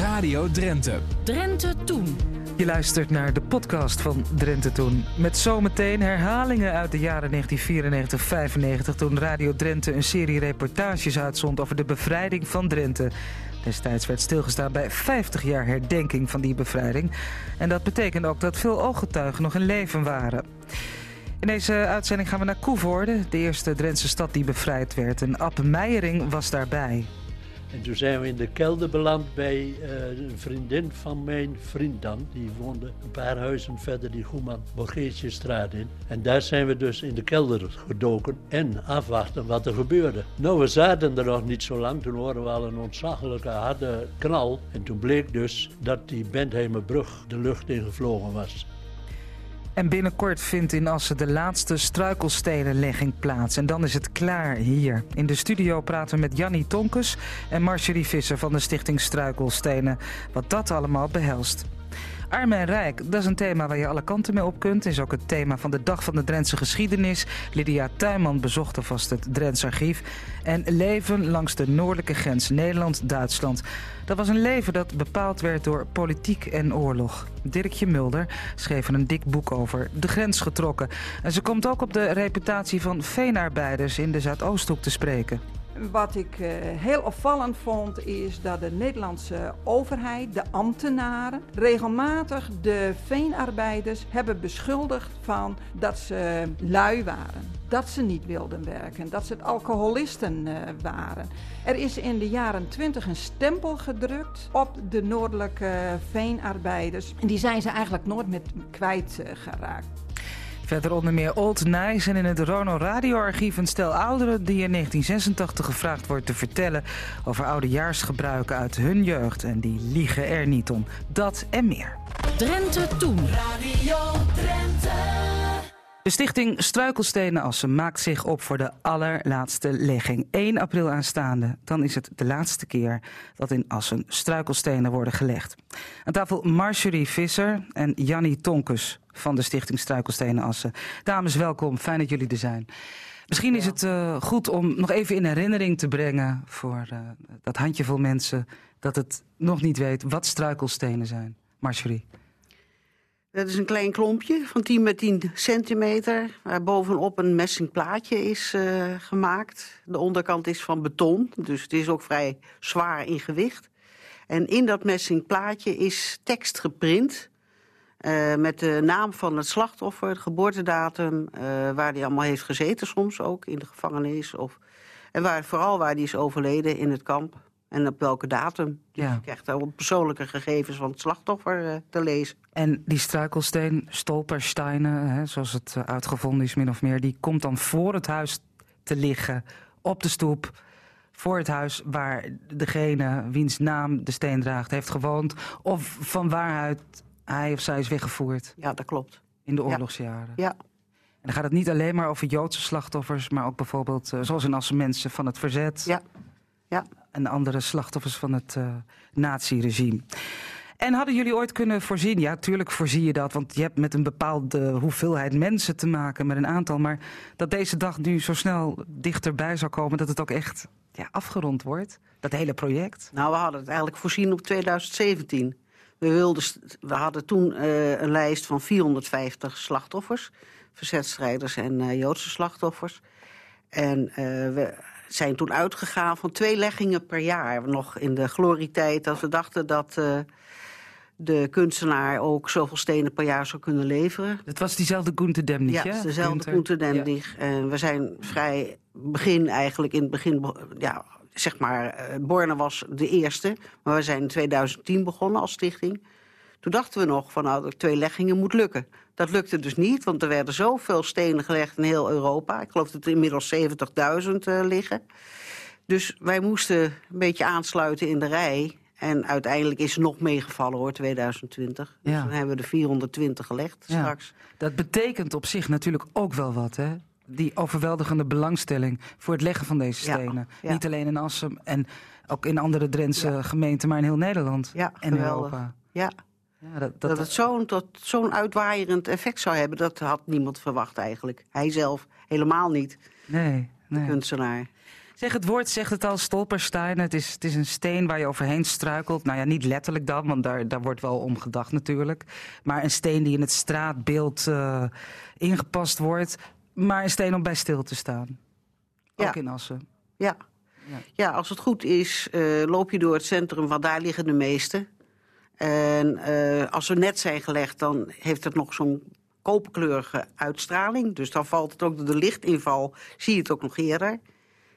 Radio Drenthe. Drenthe Toen. Je luistert naar de podcast van Drenthe Toen. Met zometeen herhalingen uit de jaren 1994-95... toen Radio Drenthe een serie reportages uitzond over de bevrijding van Drenthe. Destijds werd stilgestaan bij 50 jaar herdenking van die bevrijding. En dat betekende ook dat veel ooggetuigen nog in leven waren. In deze uitzending gaan we naar Koevoorde, de eerste Drentse stad die bevrijd werd. En Ab Meijering was daarbij. En toen zijn we in de kelder beland bij uh, een vriendin van mijn vriend dan. Die woonde een paar huizen verder die Goeman Borgeetjestraat in. En daar zijn we dus in de kelder gedoken en afwachten wat er gebeurde. Nou, we zaten er nog niet zo lang. Toen hoorden we al een ontzaglijke harde knal. En toen bleek dus dat die Bentheimerbrug de lucht ingevlogen was. En binnenkort vindt in Assen de laatste struikelstenenlegging plaats. En dan is het klaar hier. In de studio praten we met Jannie Tonkes en Marjorie Visser van de Stichting Struikelstenen. Wat dat allemaal behelst. Arm en Rijk, dat is een thema waar je alle kanten mee op kunt. Is ook het thema van de Dag van de Drentse Geschiedenis. Lydia Tuinman bezocht alvast het Drents Archief. En leven langs de noordelijke grens Nederland-Duitsland. Dat was een leven dat bepaald werd door politiek en oorlog. Dirkje Mulder schreef een dik boek over, De Grens getrokken. En ze komt ook op de reputatie van veenarbeiders in de Zuidoosthoek te spreken. Wat ik uh, heel opvallend vond is dat de Nederlandse overheid, de ambtenaren, regelmatig de veenarbeiders hebben beschuldigd van dat ze lui waren. Dat ze niet wilden werken, dat ze het alcoholisten uh, waren. Er is in de jaren twintig een stempel gedrukt op de noordelijke veenarbeiders. En die zijn ze eigenlijk nooit meer kwijtgeraakt. Uh, Verder onder meer Old Nice en in het Rono radioarchief een stel ouderen die in 1986 gevraagd wordt te vertellen over oudejaarsgebruiken uit hun jeugd. En die liegen er niet om. Dat en meer. Drenthe Toen. Radio Drenthe. De stichting Struikelstenen Assen maakt zich op voor de allerlaatste legging. 1 april aanstaande. Dan is het de laatste keer dat in Assen struikelstenen worden gelegd. Aan tafel Marjorie Visser en Jannie Tonkes van de Stichting Struikelstenen Assen. Dames, welkom. Fijn dat jullie er zijn. Misschien is het uh, goed om nog even in herinnering te brengen voor uh, dat handjevol mensen dat het nog niet weet wat struikelstenen zijn. Marjorie. Dat is een klein klompje van 10 bij 10 centimeter, waar bovenop een messingplaatje is uh, gemaakt. De onderkant is van beton, dus het is ook vrij zwaar in gewicht. En in dat messingplaatje is tekst geprint uh, met de naam van het slachtoffer, de geboortedatum, uh, waar hij allemaal heeft gezeten soms ook, in de gevangenis. Of, en waar, vooral waar hij is overleden in het kamp en op welke datum. Dus ja. je krijgt daar persoonlijke gegevens van het slachtoffer uh, te lezen. En die struikelsteen, stolpersteinen, hè, zoals het uitgevonden is min of meer... die komt dan voor het huis te liggen, op de stoep voor het huis waar degene wiens naam de steen draagt heeft gewoond... of van waaruit hij of zij is weggevoerd. Ja, dat klopt. In de oorlogsjaren. Ja. En dan gaat het niet alleen maar over Joodse slachtoffers... maar ook bijvoorbeeld, uh, zoals in Assen mensen van het verzet... Ja. Ja. En andere slachtoffers van het uh, naziregime. En hadden jullie ooit kunnen voorzien? Ja, tuurlijk voorzie je dat, want je hebt met een bepaalde hoeveelheid mensen te maken, met een aantal. Maar dat deze dag nu zo snel dichterbij zou komen, dat het ook echt ja, afgerond wordt, dat hele project? Nou, we hadden het eigenlijk voorzien op 2017. We, wilden, we hadden toen uh, een lijst van 450 slachtoffers, verzetstrijders en uh, Joodse slachtoffers. En we zijn toen uitgegaan van twee leggingen per jaar. Nog in de glorietijd dat we dachten dat de kunstenaar ook zoveel stenen per jaar zou kunnen leveren. Het was diezelfde Gunther Demnig, ja? dezelfde Gunther Demnig. Ja. En we zijn vrij begin eigenlijk, in het begin... Ja, zeg maar, uh, Borne was de eerste. Maar we zijn in 2010 begonnen als stichting. Toen dachten we nog van, nou, dat twee leggingen moet lukken. Dat lukte dus niet, want er werden zoveel stenen gelegd in heel Europa. Ik geloof dat er inmiddels 70.000 uh, liggen. Dus wij moesten een beetje aansluiten in de rij. En uiteindelijk is er nog meegevallen hoor, 2020. Dus dan hebben we de 420 gelegd ja. straks. Dat betekent op zich natuurlijk ook wel wat, hè? Die overweldigende belangstelling voor het leggen van deze stenen. Ja. Niet alleen in Assen en ook in andere Drentse gemeenten, maar in heel Nederland en. Europa. Ja. Dat, dat, dat, het zo'n zo'n uitwaaierend effect zou hebben, dat had niemand verwacht eigenlijk. Hij zelf helemaal niet, nee, de nee. kunstenaar. Zeg, het woord zegt het al, stolperstein. Het is, het is een steen waar je overheen struikelt. Nou ja, niet letterlijk dan, want daar, daar wordt wel om gedacht natuurlijk. Maar een steen die in het straatbeeld uh, ingepast wordt. Maar een steen om bij stil te staan. Ook in Assen. Ja. ja. Ja. als het goed is, uh, loop je door het centrum, want daar liggen de meeste. En uh, als ze net zijn gelegd, dan heeft het nog zo'n koperkleurige uitstraling. Dus dan valt het ook door de lichtinval, zie je het ook nog eerder.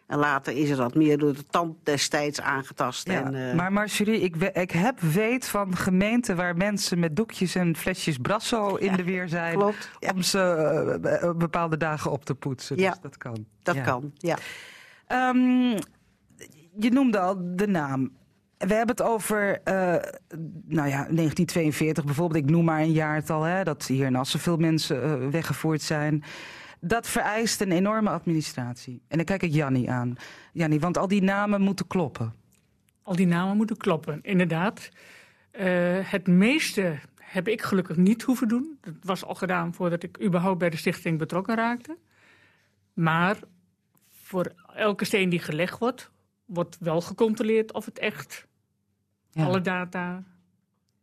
En later is het wat meer door de tand destijds aangetast. Ja, en, uh... Maar Marjorie, ik, ik heb weet van gemeenten waar mensen met doekjes en flesjes brasso in de weer zijn. Klopt, Om ze uh, bepaalde dagen op te poetsen. Ja, dus dat kan. Dat kan, ja. Um, je noemde al de naam. We hebben het over, uh, nou ja, 1942 bijvoorbeeld. Ik noem maar een jaartal, hè, dat hier in Assen veel mensen uh, weggevoerd zijn. Dat vereist een enorme administratie. En dan kijk ik Jannie aan. Jannie, want al die namen moeten kloppen. Al die namen moeten kloppen, inderdaad. Uh, het meeste heb ik gelukkig niet hoeven doen. Dat was al gedaan voordat ik überhaupt bij de stichting betrokken raakte. Maar voor elke steen die gelegd wordt, wordt wel gecontroleerd of het echt ja. alle data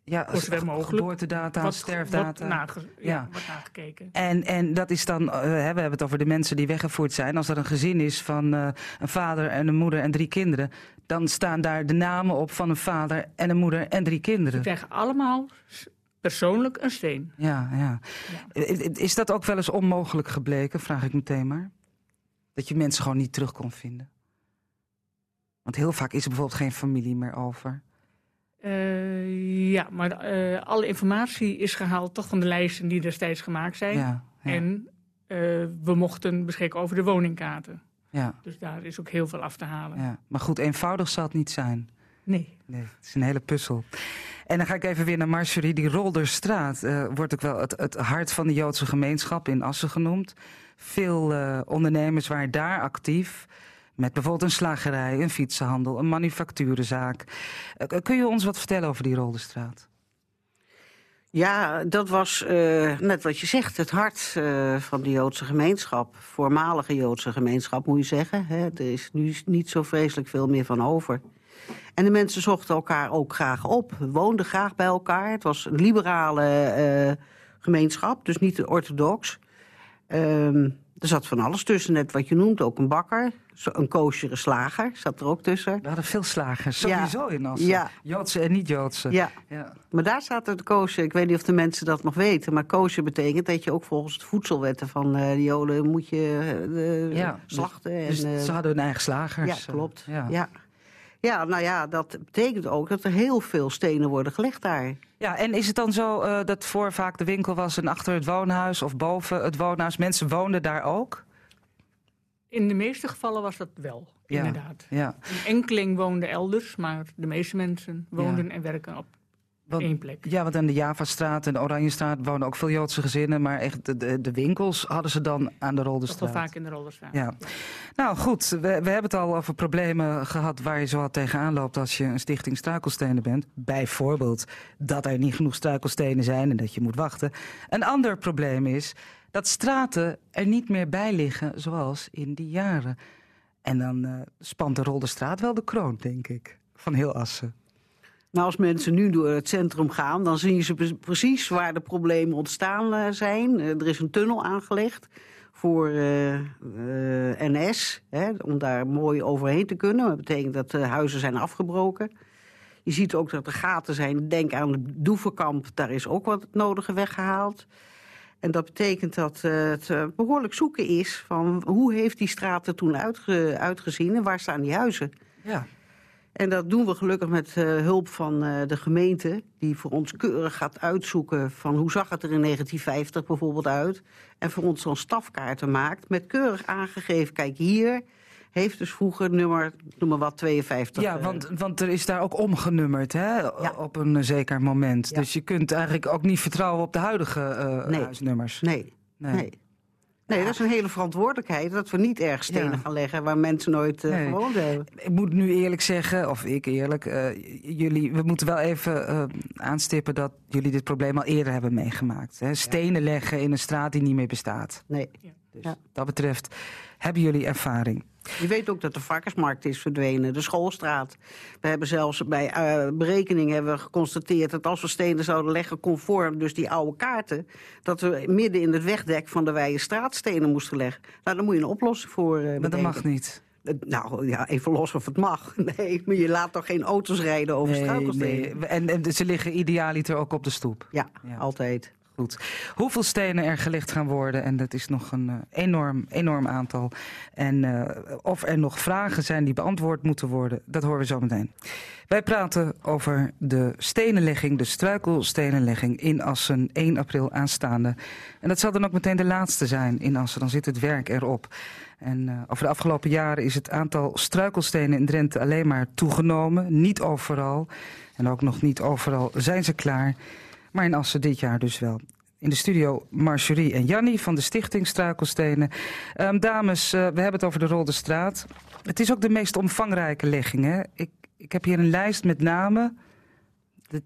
ja, mogelijk. geboortedata, wat, sterfdata. Wat nage, ja, ja. Wordt nagekeken. En, en dat is dan, uh, we hebben het over de mensen die weggevoerd zijn. Als er een gezin is van uh, een vader en een moeder en drie kinderen, dan staan daar de namen op van een vader en een moeder en drie kinderen. Ze krijgen allemaal persoonlijk een steen. Ja, ja, ja. Is dat ook wel eens onmogelijk gebleken, vraag ik meteen maar? Dat je mensen gewoon niet terug kon vinden? Want heel vaak is er bijvoorbeeld geen familie meer over. Uh, ja, maar uh, alle informatie is gehaald toch van de lijsten die destijds gemaakt zijn. Ja, ja. En uh, we mochten beschikken over de woningkaarten. Ja. Dus daar is ook heel veel af te halen. Ja. Maar goed, eenvoudig zal het niet zijn. Nee. nee. Het is een hele puzzel. En dan ga ik even weer naar Marjorie. Die Rolderstraat wordt ook wel het, het, hart van de Joodse gemeenschap in Assen genoemd. Veel ondernemers waren daar actief. Met bijvoorbeeld een slagerij, een fietsenhandel, een manufacturenzaak. Uh, kun je ons wat vertellen over die Roldestraat? Ja, dat was uh, net wat je zegt, het hart van de Joodse gemeenschap. Voormalige Joodse gemeenschap, moet je zeggen. Hè. Er is nu niet zo vreselijk veel meer van over. En de mensen zochten elkaar ook graag op, woonden graag bij elkaar. Het was een liberale gemeenschap, dus niet orthodox. Um, er zat van alles tussen, net wat je noemt, ook een bakker. Een koosjere slager zat er ook tussen. We hadden veel slagers, sowieso in Assen. Ja. Joodse en niet-Joodse. Ja. ja. maar daar staat het koosje. Ik weet niet of de mensen dat nog weten. Maar koosje betekent dat je ook volgens de voedselwetten van uh, de Joden moet je uh, slachten. Dus, en, dus ze hadden hun eigen slagers. Ja, klopt. ja. Ja. Nou ja, dat betekent ook dat er heel veel stenen worden gelegd daar. Ja, en is het dan zo uh, dat voor vaak de winkel was en achter het woonhuis of boven het woonhuis? Mensen woonden daar ook? In de meeste gevallen was dat wel, ja, inderdaad. Ja. Een enkeling woonde elders, maar de meeste mensen woonden ja. en werken op want, één plek. Ja, want aan de Javastraat en de Oranjestraat wonen ook veel Joodse gezinnen. Maar echt de, de, de winkels hadden ze dan aan de Rolderstraat. Toch wel vaak in de Rolderstraat. Ja. ja. Nou goed, we, we hebben het al over problemen gehad waar je zo wat tegenaan loopt als je een stichting struikelstenen bent. Bijvoorbeeld dat er niet genoeg struikelstenen zijn en dat je moet wachten. Een ander probleem is dat straten er niet meer bij liggen zoals in die jaren. En dan uh, spant de Rolderstraat wel de kroon, denk ik, van heel Assen. Nou, als mensen nu door het centrum gaan, dan zien ze precies waar de problemen ontstaan uh, zijn. Uh, er is een tunnel aangelegd voor uh, NS, hè, om daar mooi overheen te kunnen. Dat betekent dat de huizen zijn afgebroken. Je ziet ook dat er gaten zijn. Denk aan de Doevenkamp, daar is ook wat nodige weggehaald. En dat betekent dat het behoorlijk zoeken is van hoe heeft die straat er toen uitge uitgezien en waar staan die huizen. Ja. En dat doen we gelukkig met uh, hulp van uh, de gemeente... die voor ons keurig gaat uitzoeken van hoe zag het er in 1950 bijvoorbeeld uit... en voor ons dan stafkaarten maakt met keurig aangegeven... kijk hier heeft dus vroeger nummer, noem maar wat, 52. Ja, want, want er is daar ook omgenummerd hè, ja. op een zeker moment. Ja. Dus je kunt eigenlijk ook niet vertrouwen op de huidige uh, nee. huisnummers. Nee, nee. nee. Nee, dat is een hele verantwoordelijkheid. Dat we niet erg stenen ja. gaan leggen waar mensen nooit uh, nee. gewoond hebben. Ik moet nu eerlijk zeggen, of ik eerlijk, uh, jullie, we moeten wel even uh, aanstippen dat jullie dit probleem al eerder hebben meegemaakt. Hè? Stenen ja. leggen in een straat die niet meer bestaat. Nee. Ja. Dus Ja. dat betreft hebben jullie ervaring. Je weet ook dat de varkensmarkt is verdwenen, de schoolstraat. We hebben zelfs bij eh, berekening hebben we geconstateerd dat als we stenen zouden leggen conform dus die oude kaarten, dat we midden in het wegdek van de Weijenstraat stenen moesten leggen. Nou, daar moet je een oplossing voor eh Maar dat mag niet. Eh, Nou ja, even los of het mag. Nee, maar je laat toch geen auto's rijden over struikelstenen? nee. En, en ze liggen idealiter ook op de stoep. Ja, Ja. altijd. Hoeveel stenen er gelegd gaan worden, en dat is nog een eh, enorm, enorm aantal. En eh, of er nog vragen zijn die beantwoord moeten worden, dat horen we zo meteen. Wij praten over de stenenlegging, de struikelstenenlegging in Assen, 1 april aanstaande. En dat zal dan ook meteen de laatste zijn in Assen, dan zit het werk erop. En eh, over de afgelopen jaren is het aantal struikelstenen in Drenthe alleen maar toegenomen. Niet overal. En ook nog niet overal zijn ze klaar. Maar in Assen dit jaar dus wel. In de studio Marjorie en Jannie van de Stichting Struikelstenen. Ehm, dames, eh, we hebben het over de Rolde Straat. Het is ook de meest omvangrijke legging. Hè? Ik, ik heb hier een lijst met namen.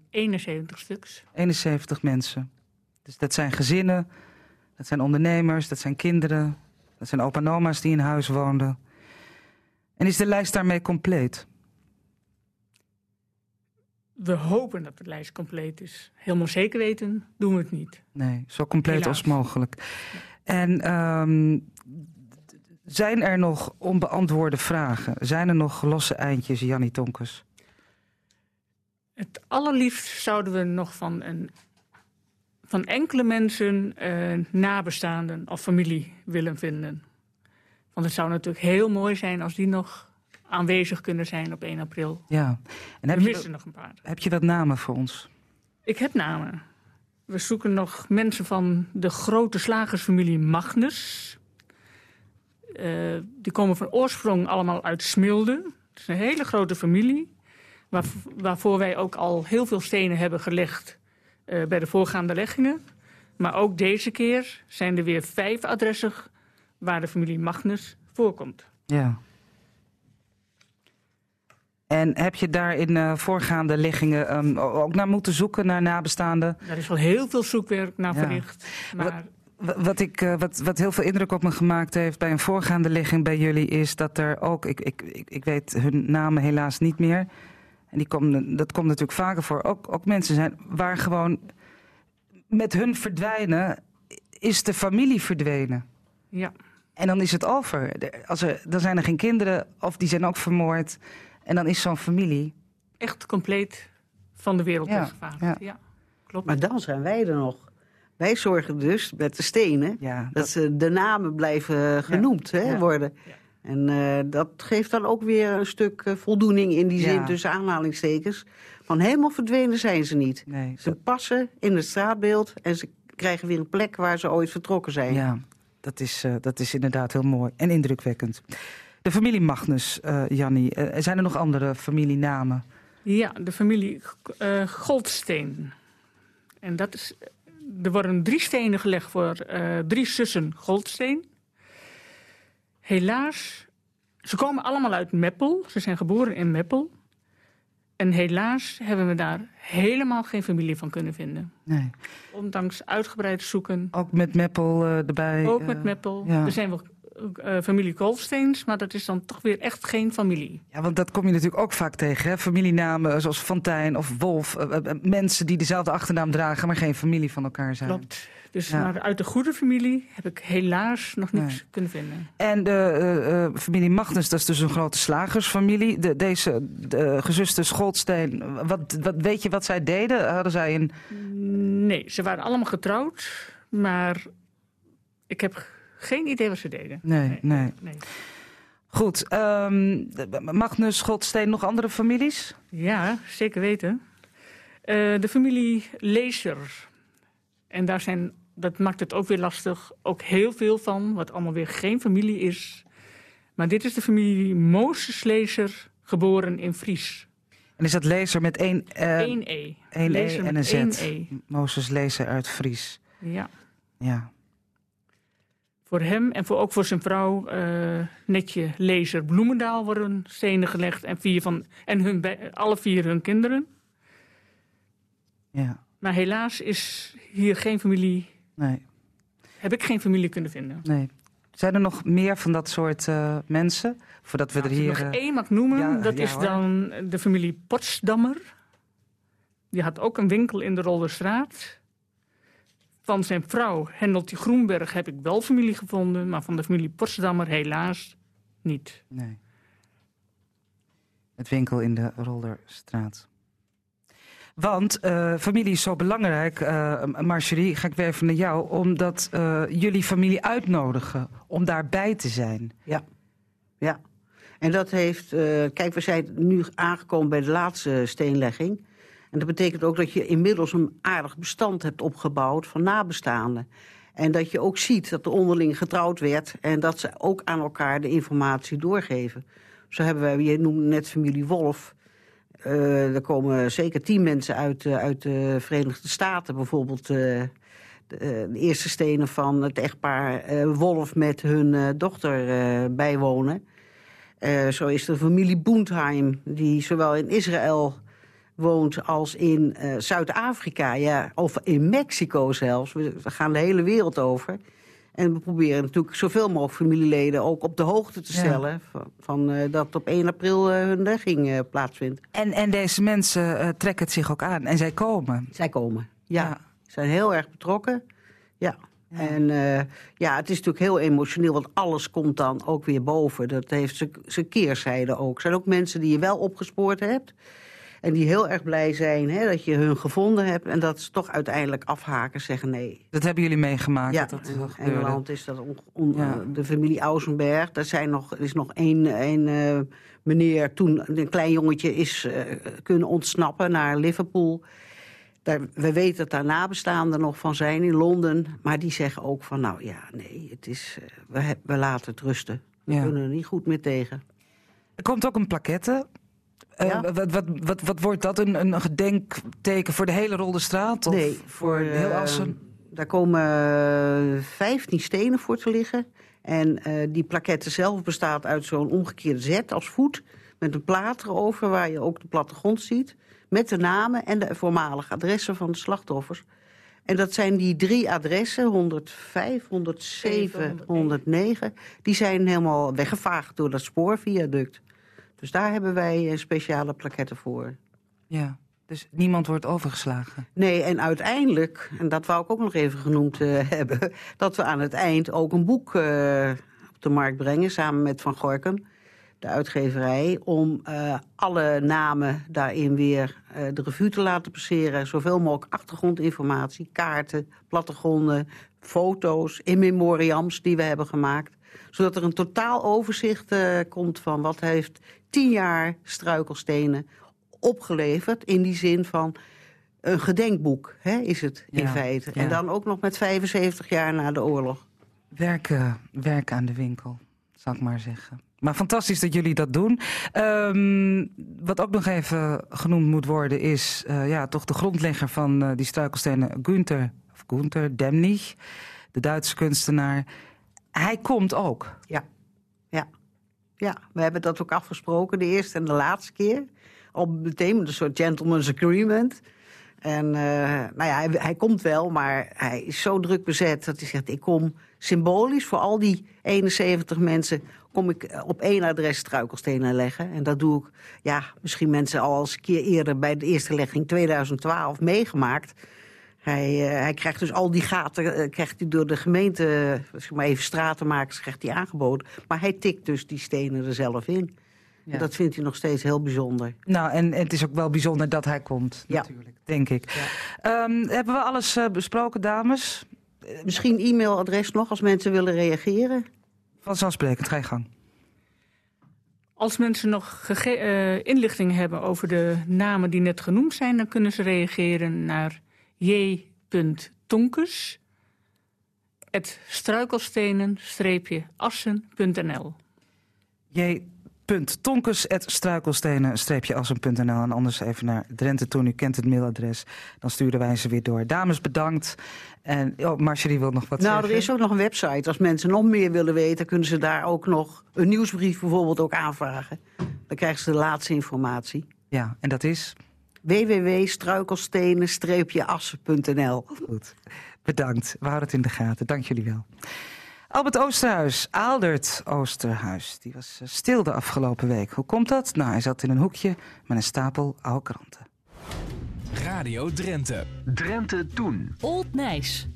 71 stuks. 71 mensen. Dus dat zijn gezinnen, dat zijn ondernemers, dat zijn kinderen, dat zijn opa en oma's die in huis woonden. En is de lijst daarmee compleet? We hopen dat de lijst compleet is. Helemaal zeker weten doen we het niet. Nee, zo compleet Helaas. als mogelijk. En ehm, zijn er nog onbeantwoorde vragen? Zijn er nog losse eindjes, Jannie Tonkes? Het allerliefst zouden we nog van, een, van enkele mensen eh, nabestaanden of familie willen vinden. Want het zou natuurlijk heel mooi zijn als die nog aanwezig kunnen zijn op 1 april. Ja. En heb we je, missen nog een paar. heb je wat namen voor ons? Ik heb namen. We zoeken nog mensen van de grote slagersfamilie Magnus. Eh, die komen van oorsprong allemaal uit Smilde. Het is een hele grote familie. Waar, waarvoor wij ook al heel veel stenen hebben gelegd eh, bij de voorgaande leggingen. Maar ook deze keer zijn er weer vijf adressen waar de familie Magnus voorkomt. Ja. En heb je daar in eh, voorgaande leggingen ehm, ook naar moeten zoeken, naar nabestaanden? Daar is wel heel veel zoekwerk naar Ja. verricht. Maar Wa- Wat, ik, eh, wat, wat heel veel indruk op me gemaakt heeft bij een voorgaande legging bij jullie is dat er ook, ik, ik, ik, ik weet hun namen helaas niet meer. En die komen, dat komt natuurlijk vaker voor. Ook, ook mensen zijn waar gewoon met hun verdwijnen is de familie verdwenen. ja, En dan is het over. Als er, dan zijn er geen kinderen of die zijn ook vermoord. En dan is zo'n familie. echt compleet van de wereld Ja, weggevaagd. ja. Ja. klopt. Maar dan zijn wij er nog. Wij zorgen dus met de stenen Ja, dat dat, ze de namen blijven genoemd hè, Ja. worden. Ja. En eh, dat geeft dan ook weer een stuk eh, voldoening in die Ja. zin tussen aanhalingstekens. Van helemaal verdwenen zijn ze niet. nee, Ze passen in het straatbeeld en ze krijgen weer een plek waar ze ooit vertrokken zijn. Ja, dat is, eh, dat is inderdaad heel mooi en indrukwekkend. De familie Magnus, eh Jannie. eh, zijn er nog andere familienamen? Ja, de familie eh, Goldsteen. En dat is, er worden drie stenen gelegd voor drie zussen Goldsteen. Helaas, ze komen allemaal uit Meppel. Ze zijn geboren in Meppel. En helaas hebben we daar helemaal geen familie van kunnen vinden. Nee. Ondanks uitgebreid zoeken, Ook met Meppel erbij? ook met Meppel. ja. Er zijn wel eh, familie Goldsteens, maar dat is dan toch weer echt geen familie. Ja, want dat kom je natuurlijk ook vaak tegen. Hè? Familienamen zoals Fontijn of Wolf. eh, eh, mensen die dezelfde achternaam dragen, maar geen familie van elkaar zijn. Klopt. Dus Ja. maar uit de goede familie heb ik helaas nog niks Nee. kunnen vinden. En de familie Magnus, dat is dus een grote slagersfamilie. De, deze de, gezusters Goldsteen, wat, wat, weet je wat zij deden? Hadden zij een... Nee, ze waren allemaal getrouwd, maar ik heb geen idee wat ze deden. Nee, nee. nee. Goed, de- Magnus, Goldsteen, nog andere families? Ja, zeker weten. Eh, de familie Lezer. En daar zijn, dat maakt het ook weer lastig, ook heel veel van, wat allemaal weer geen familie is. Maar dit is de familie Mozes Lezer, geboren in Fries. En is dat lezer met één, eh, 1E. één E Lezer en met een Z? 1E. Mozes lezer uit Fries. Ja. Ja. Voor hem en voor, ook voor zijn vrouw, eh, Netje Lezer Bloemendaal, worden stenen gelegd. En, vier van, en hun, alle vier hun kinderen. ja, Maar helaas is hier geen familie, nee, heb ik geen familie kunnen vinden. nee. Zijn er nog meer van dat soort uh, mensen? Voordat we nou, er hier. Als ik nog één mag noemen, ja, dat ja, is hoor. dan de familie Potsdammer. Die had ook een winkel in de Rolderstraat. Van zijn vrouw, Hendeltje Groenberg, heb ik wel familie gevonden. Maar van de familie Potsdammer helaas niet. Nee. Het winkel in de Rolderstraat. Want uh, familie is zo belangrijk, uh, Marjorie, ga ik weer even naar jou, omdat uh, jullie familie uitnodigen om daarbij te zijn. Ja, ja. En dat heeft, kijk, we zijn nu aangekomen bij de laatste steenlegging. En dat betekent ook dat je inmiddels een aardig bestand hebt opgebouwd van nabestaanden. En dat je ook ziet dat er onderling getrouwd werd en dat ze ook aan elkaar de informatie doorgeven. Zo hebben wij, je noemde net familie Wolf. Uh, er komen zeker tien mensen uit, uh, uit de Verenigde Staten. Bijvoorbeeld de, de, eerste stenen van het echtpaar Wolf met hun dochter bijwonen. zo is de familie Boentheim, die zowel in Israël woont als in Zuid-Afrika. Ja, of in Mexico zelfs. We, we gaan de hele wereld over. En we proberen natuurlijk zoveel mogelijk familieleden ook op de hoogte te stellen... Ja. van, van uh, dat op 1 april uh, hun legging plaatsvindt. En, en deze mensen trekken het zich ook aan en zij komen? Zij komen, ja. ja. Ze zijn heel erg betrokken, ja. ja. En ja, het is natuurlijk heel emotioneel, want alles komt dan ook weer boven. Dat heeft zijn keerzijde ook. Er zijn ook mensen die je wel opgespoord hebt... En die heel erg blij zijn hè, dat je hun gevonden hebt. En dat ze toch uiteindelijk afhaken, zeggen nee. Dat hebben jullie meegemaakt? Ja, dat in Engeland is dat on, on, ja. de familie Ausenberg. Er, zijn nog, er is nog één, één uh, meneer, toen een klein jongetje is uh, kunnen ontsnappen naar Liverpool. Daar, we weten dat daar nabestaanden nog van zijn in Londen. Maar die zeggen ook van, nou ja, nee, het is, uh, we, we laten het rusten. We ja. kunnen er niet goed meer tegen. Er komt ook een plaquette ja? Uh, wat, wat, wat, wat, wordt dat? Een, een gedenkteken voor de hele Rolderstraat? Of nee, voor uh, heel Assen? Uh, daar komen 15 stenen voor te liggen. En die plaquette zelf bestaat uit zo'n omgekeerde zet als voet. Met een plaat erover waar je ook de plattegrond ziet. Met de namen en de voormalige adressen van de slachtoffers. En dat zijn die drie adressen, 105, 107, 109. Die zijn helemaal weggevaagd door dat spoorviaduct. Dus daar hebben wij speciale plaketten voor. Ja, dus niemand wordt overgeslagen? Nee, en uiteindelijk, en dat wou ik ook nog even genoemd uh, hebben... dat we aan het eind ook een boek uh, op de markt brengen... samen met Van Gorkum, de uitgeverij... om uh, alle namen daarin weer de revue te laten passeren. Zoveel mogelijk achtergrondinformatie, kaarten, plattegronden... foto's, in memoriams die we hebben gemaakt zodat er een totaal overzicht uh, komt van wat heeft tien jaar struikelstenen opgeleverd. In die zin van een gedenkboek hè, is het in Ja, feite. ja. En dan ook nog met 75 jaar na de oorlog. Werken, werken aan de winkel, zal ik maar zeggen. Maar fantastisch dat jullie dat doen. Ehm, wat ook nog even genoemd moet worden is eh, ja, toch de grondlegger van eh, die struikelstenen, Günther, of Günther Demnig, de Duitse kunstenaar. Hij komt ook. Ja, ja. Ja, we hebben dat ook afgesproken de eerste en de laatste keer. Al meteen met een soort gentleman's agreement. En uh, nou ja, hij, komt wel, maar hij is zo druk bezet dat hij zegt... ik kom symbolisch voor al die 71 mensen... kom ik op één adres struikelstenen leggen. En dat doe ik, ja, misschien mensen al eens een keer eerder... bij de eerste legging 2012 meegemaakt... Hij, uh, hij krijgt dus al die gaten uh, krijgt hij door de gemeente, zeg maar even stratenmakers, krijgt hij aangeboden. Maar hij tikt dus die stenen er zelf in. Ja. En dat vindt hij nog steeds heel bijzonder. Nou, en, het is ook wel bijzonder dat hij komt, Ja. natuurlijk, denk ik. Ja. Ehm, hebben we alles eh, besproken, dames? Misschien e-mailadres nog als mensen willen reageren. Vanzelfsprekend, ga je gang. Als mensen nog eh, inlichting hebben over de namen die net genoemd zijn, dan kunnen ze reageren naar j.tonkes struikelstenen-assen.nl. j.tonkes.struikelstenen-assen.nl en anders even naar Drenthe Toen. U kent het mailadres. Dan sturen wij ze weer door. Dames, bedankt. En oh, Marjorie wil nog wat nou, zeggen. er is ook nog een website. Als mensen nog meer willen weten, kunnen ze daar ook nog een nieuwsbrief bijvoorbeeld ook aanvragen. Dan krijgen ze de laatste informatie. Ja, en dat is? www.struikelstenen-assen.nl Goed. Bedankt. We houden het in de gaten. Dank jullie wel. Albert Oosterhuis, Aaldert Oosterhuis, die was eh, stil de afgelopen week. Hoe komt dat? Nou, hij zat in een hoekje met een stapel oude kranten. Radio Drenthe. Drenthe Toen. Old Nijs.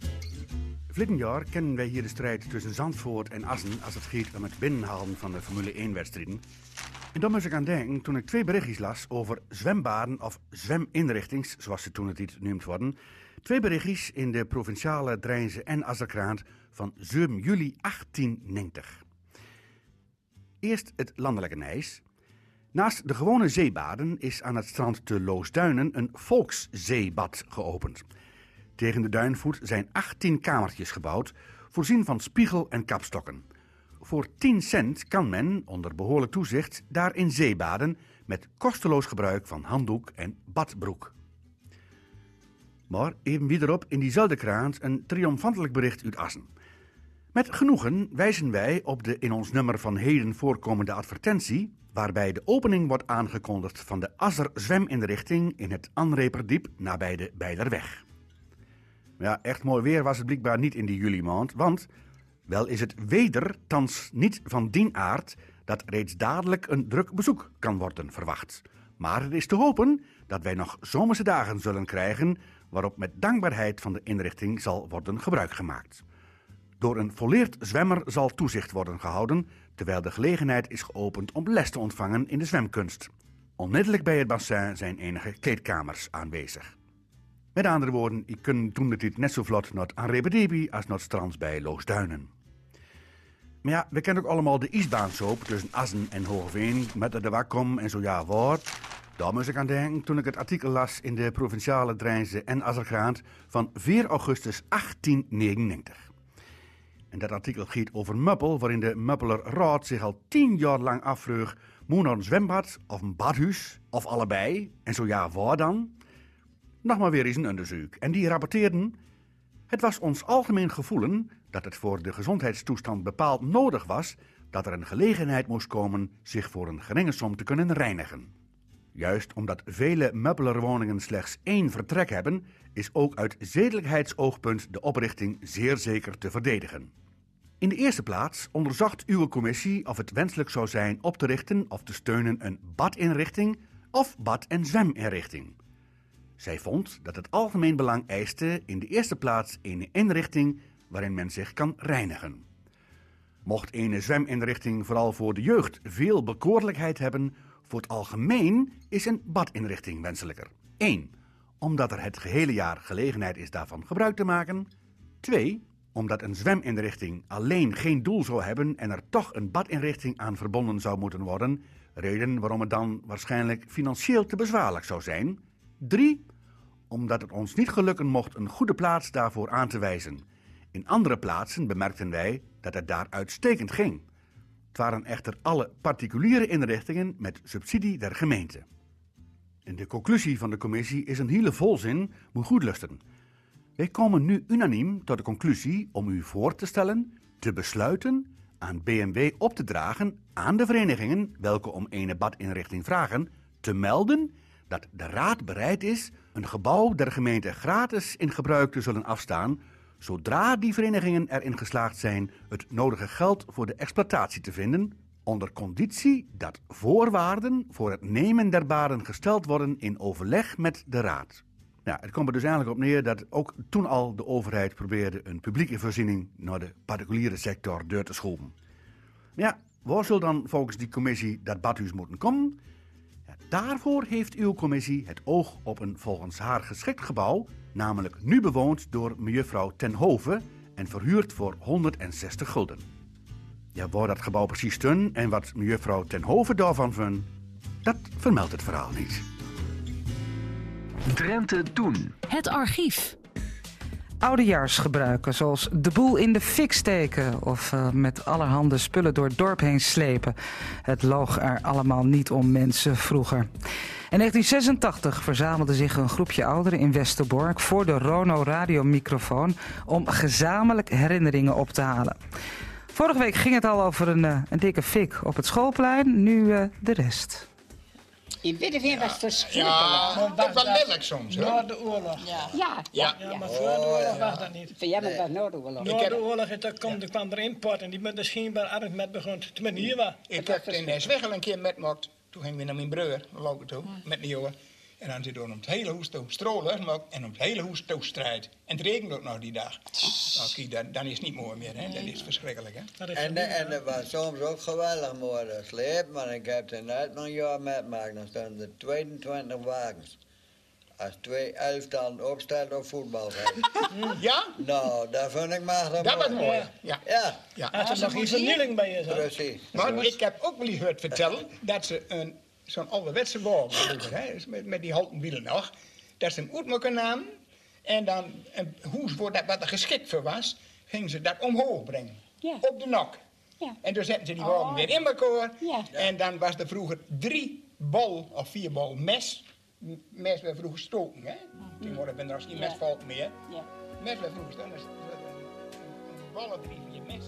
Verleden jaar kennen wij hier de strijd tussen Zandvoort en Assen als het gaat om het binnenhalen van de Formule 1-wedstrijden. En dan moest ik aan denken toen ik twee berichtjes las over zwembaden of zweminrichtings, zoals ze toen het iets genoemd worden. Twee berichtjes in de provinciale Drijnse en Asserkrant van 7 juli 1890. Eerst het landelijke Nijs. Naast de gewone zeebaden is aan het strand te Loosduinen een volkszeebad geopend. Tegen de duinvoet zijn 18 kamertjes gebouwd, voorzien van spiegel en kapstokken. Voor 10 cent kan men, onder behoorlijk toezicht, daarin zeebaden met kosteloos gebruik van handdoek en badbroek. Maar even wederop in diezelfde krant een triomfantelijk bericht uit Assen. Met genoegen wijzen wij op de in ons nummer van heden voorkomende advertentie, waarbij de opening wordt aangekondigd van de Asser zweminrichting in het Anreperdiep nabij de Bijlerweg. Ja, echt mooi weer was het blijkbaar niet in die juli maand, want wel is het weder thans niet van dien aard dat reeds dadelijk een druk bezoek kan worden verwacht. Maar het is te hopen dat wij nog zomerse dagen zullen krijgen waarop met dankbaarheid van de inrichting zal worden gebruik gemaakt. Door een volleerd zwemmer zal toezicht worden gehouden, terwijl de gelegenheid is geopend om les te ontvangen in de zwemkunst. Onmiddellijk bij het bassin zijn enige kleedkamers aanwezig. Met andere woorden, ik kun toen de dit net zo vlot naar Anrebedebi als naar strands bij Loosduinen. Maar ja, we kennen ook allemaal de isbaansoop tussen Assen en Hoogveen met de wakkom en zo ja woord. Daar moest ik aan denken toen ik het artikel las in de provinciale Drijnse en Azergraant van 4 augustus 1899. En dat artikel gaat over Muppel, waarin de Muppeler Raad zich al tien jaar lang afvroeg: moet naar een zwembad of een badhuis of allebei? En zo ja, waar dan? Nog maar weer eens een onderzoek. En die rapporteerden: Het was ons algemeen gevoelen dat het voor de gezondheidstoestand bepaald nodig was dat er een gelegenheid moest komen zich voor een geringe som te kunnen reinigen. Juist omdat vele Muppelerwoningen slechts één vertrek hebben, is ook uit zedelijkheidsoogpunt de oprichting zeer zeker te verdedigen. In de eerste plaats onderzocht uw commissie of het wenselijk zou zijn op te richten of te steunen een badinrichting of bad- en zweminrichting. Zij vond dat het algemeen belang eiste in de eerste plaats een inrichting waarin men zich kan reinigen. Mocht een zweminrichting vooral voor de jeugd veel bekoorlijkheid hebben, voor het algemeen is een badinrichting wenselijker. 1. Omdat er het gehele jaar gelegenheid is daarvan gebruik te maken. 2. Omdat een zweminrichting alleen geen doel zou hebben en er toch een badinrichting aan verbonden zou moeten worden. Reden waarom het dan waarschijnlijk financieel te bezwaarlijk zou zijn. 3. Omdat het ons niet gelukken mocht een goede plaats daarvoor aan te wijzen. In andere plaatsen bemerkten wij dat het daar uitstekend ging. Het waren echter alle particuliere inrichtingen met subsidie der gemeente. En de conclusie van de commissie is een hele volzin, moet goed luisteren. Wij komen nu unaniem tot de conclusie om u voor te stellen, te besluiten, aan BMW op te dragen aan de verenigingen welke om een badinrichting vragen, te melden dat de raad bereid is een gebouw der gemeente gratis in gebruik te zullen afstaan zodra die verenigingen erin geslaagd zijn het nodige geld voor de exploitatie te vinden, onder conditie dat voorwaarden voor het nemen der baden gesteld worden in overleg met de raad. Nou, het komt er dus eigenlijk op neer dat ook toen al de overheid probeerde een publieke voorziening naar de particuliere sector deur te schoven. Ja, waar zal dan volgens die commissie dat badhuis moeten komen? Daarvoor heeft uw commissie het oog op een volgens haar geschikt gebouw namelijk nu bewoond door mevrouw Tenhoven en verhuurd voor 160 gulden. Ja, waar dat gebouw precies stond en wat mevrouw Tenhoven daarvan vond, dat vermeldt het verhaal niet. Drenthe Toen. Het archief. Oudejaarsgebruiken, zoals de boel in de fik steken of uh, met allerhande spullen door het dorp heen slepen. Het loog er allemaal niet om mensen vroeger. In 1986 verzamelde zich een groepje ouderen in Westerbork voor de Rono radiomicrofoon om gezamenlijk herinneringen op te halen. Vorige week ging het al over een, uh, een dikke fik op het schoolplein, nu uh, de rest. In Witteveen was het verschrikkelijk. Ja, dat was lelijk soms. hoor. Na de oorlog. Ja. Ja. Ja, maar voor de oorlog was dat niet. Ja, maar het was na de oorlog. Na de oorlog is er, kwam, er kwam er import en die met de schijnbaar erg met begon. Tenminste, hier was. Ik heb in Zwiggel een keer met mocht. Toen gingen we naar mijn broer, lopen toe, met een jongen. En dan zit er om het hele hoes toe strolen en om het hele hoes toe strijd. En het regent ook nog die dag. Nou, kijk, dan, dan is het niet mooi meer, hè? Dat is verschrikkelijk, hè? En, en het was soms ook geweldig mooi dat sleep, maar ik heb het net nog een jaar metgemaakt. Dan staan er 22 wagens. Als twee elftallen opstelt op voetbalveld. Ja? Nou, dat vind ik maar Dat was mooi, ja. Ja. ja. Als er nog geen vernieling bij hè? Precies. Maar ik heb ook wel eens gehoord vertellen dat ze een, zo'n ouderwetse wagen vroeger, hè, met, met die houten wielen nog, dat ze hem uit namen en dan een hoes voor dat, wat er geschikt voor was, gingen ze dat omhoog brengen. Ja. Op de nok. Ja. En toen zetten ze die Oh. wagen weer in elkaar. Ja. En dan was er vroeger drie bol of vier bol mes. Mes werd vroeger stoken, hè? Tegenwoordig ben er als geen Ja. mesvalk meer. Ja. Mes werd vroeger stoken. Dus een ballen drie, vier mes.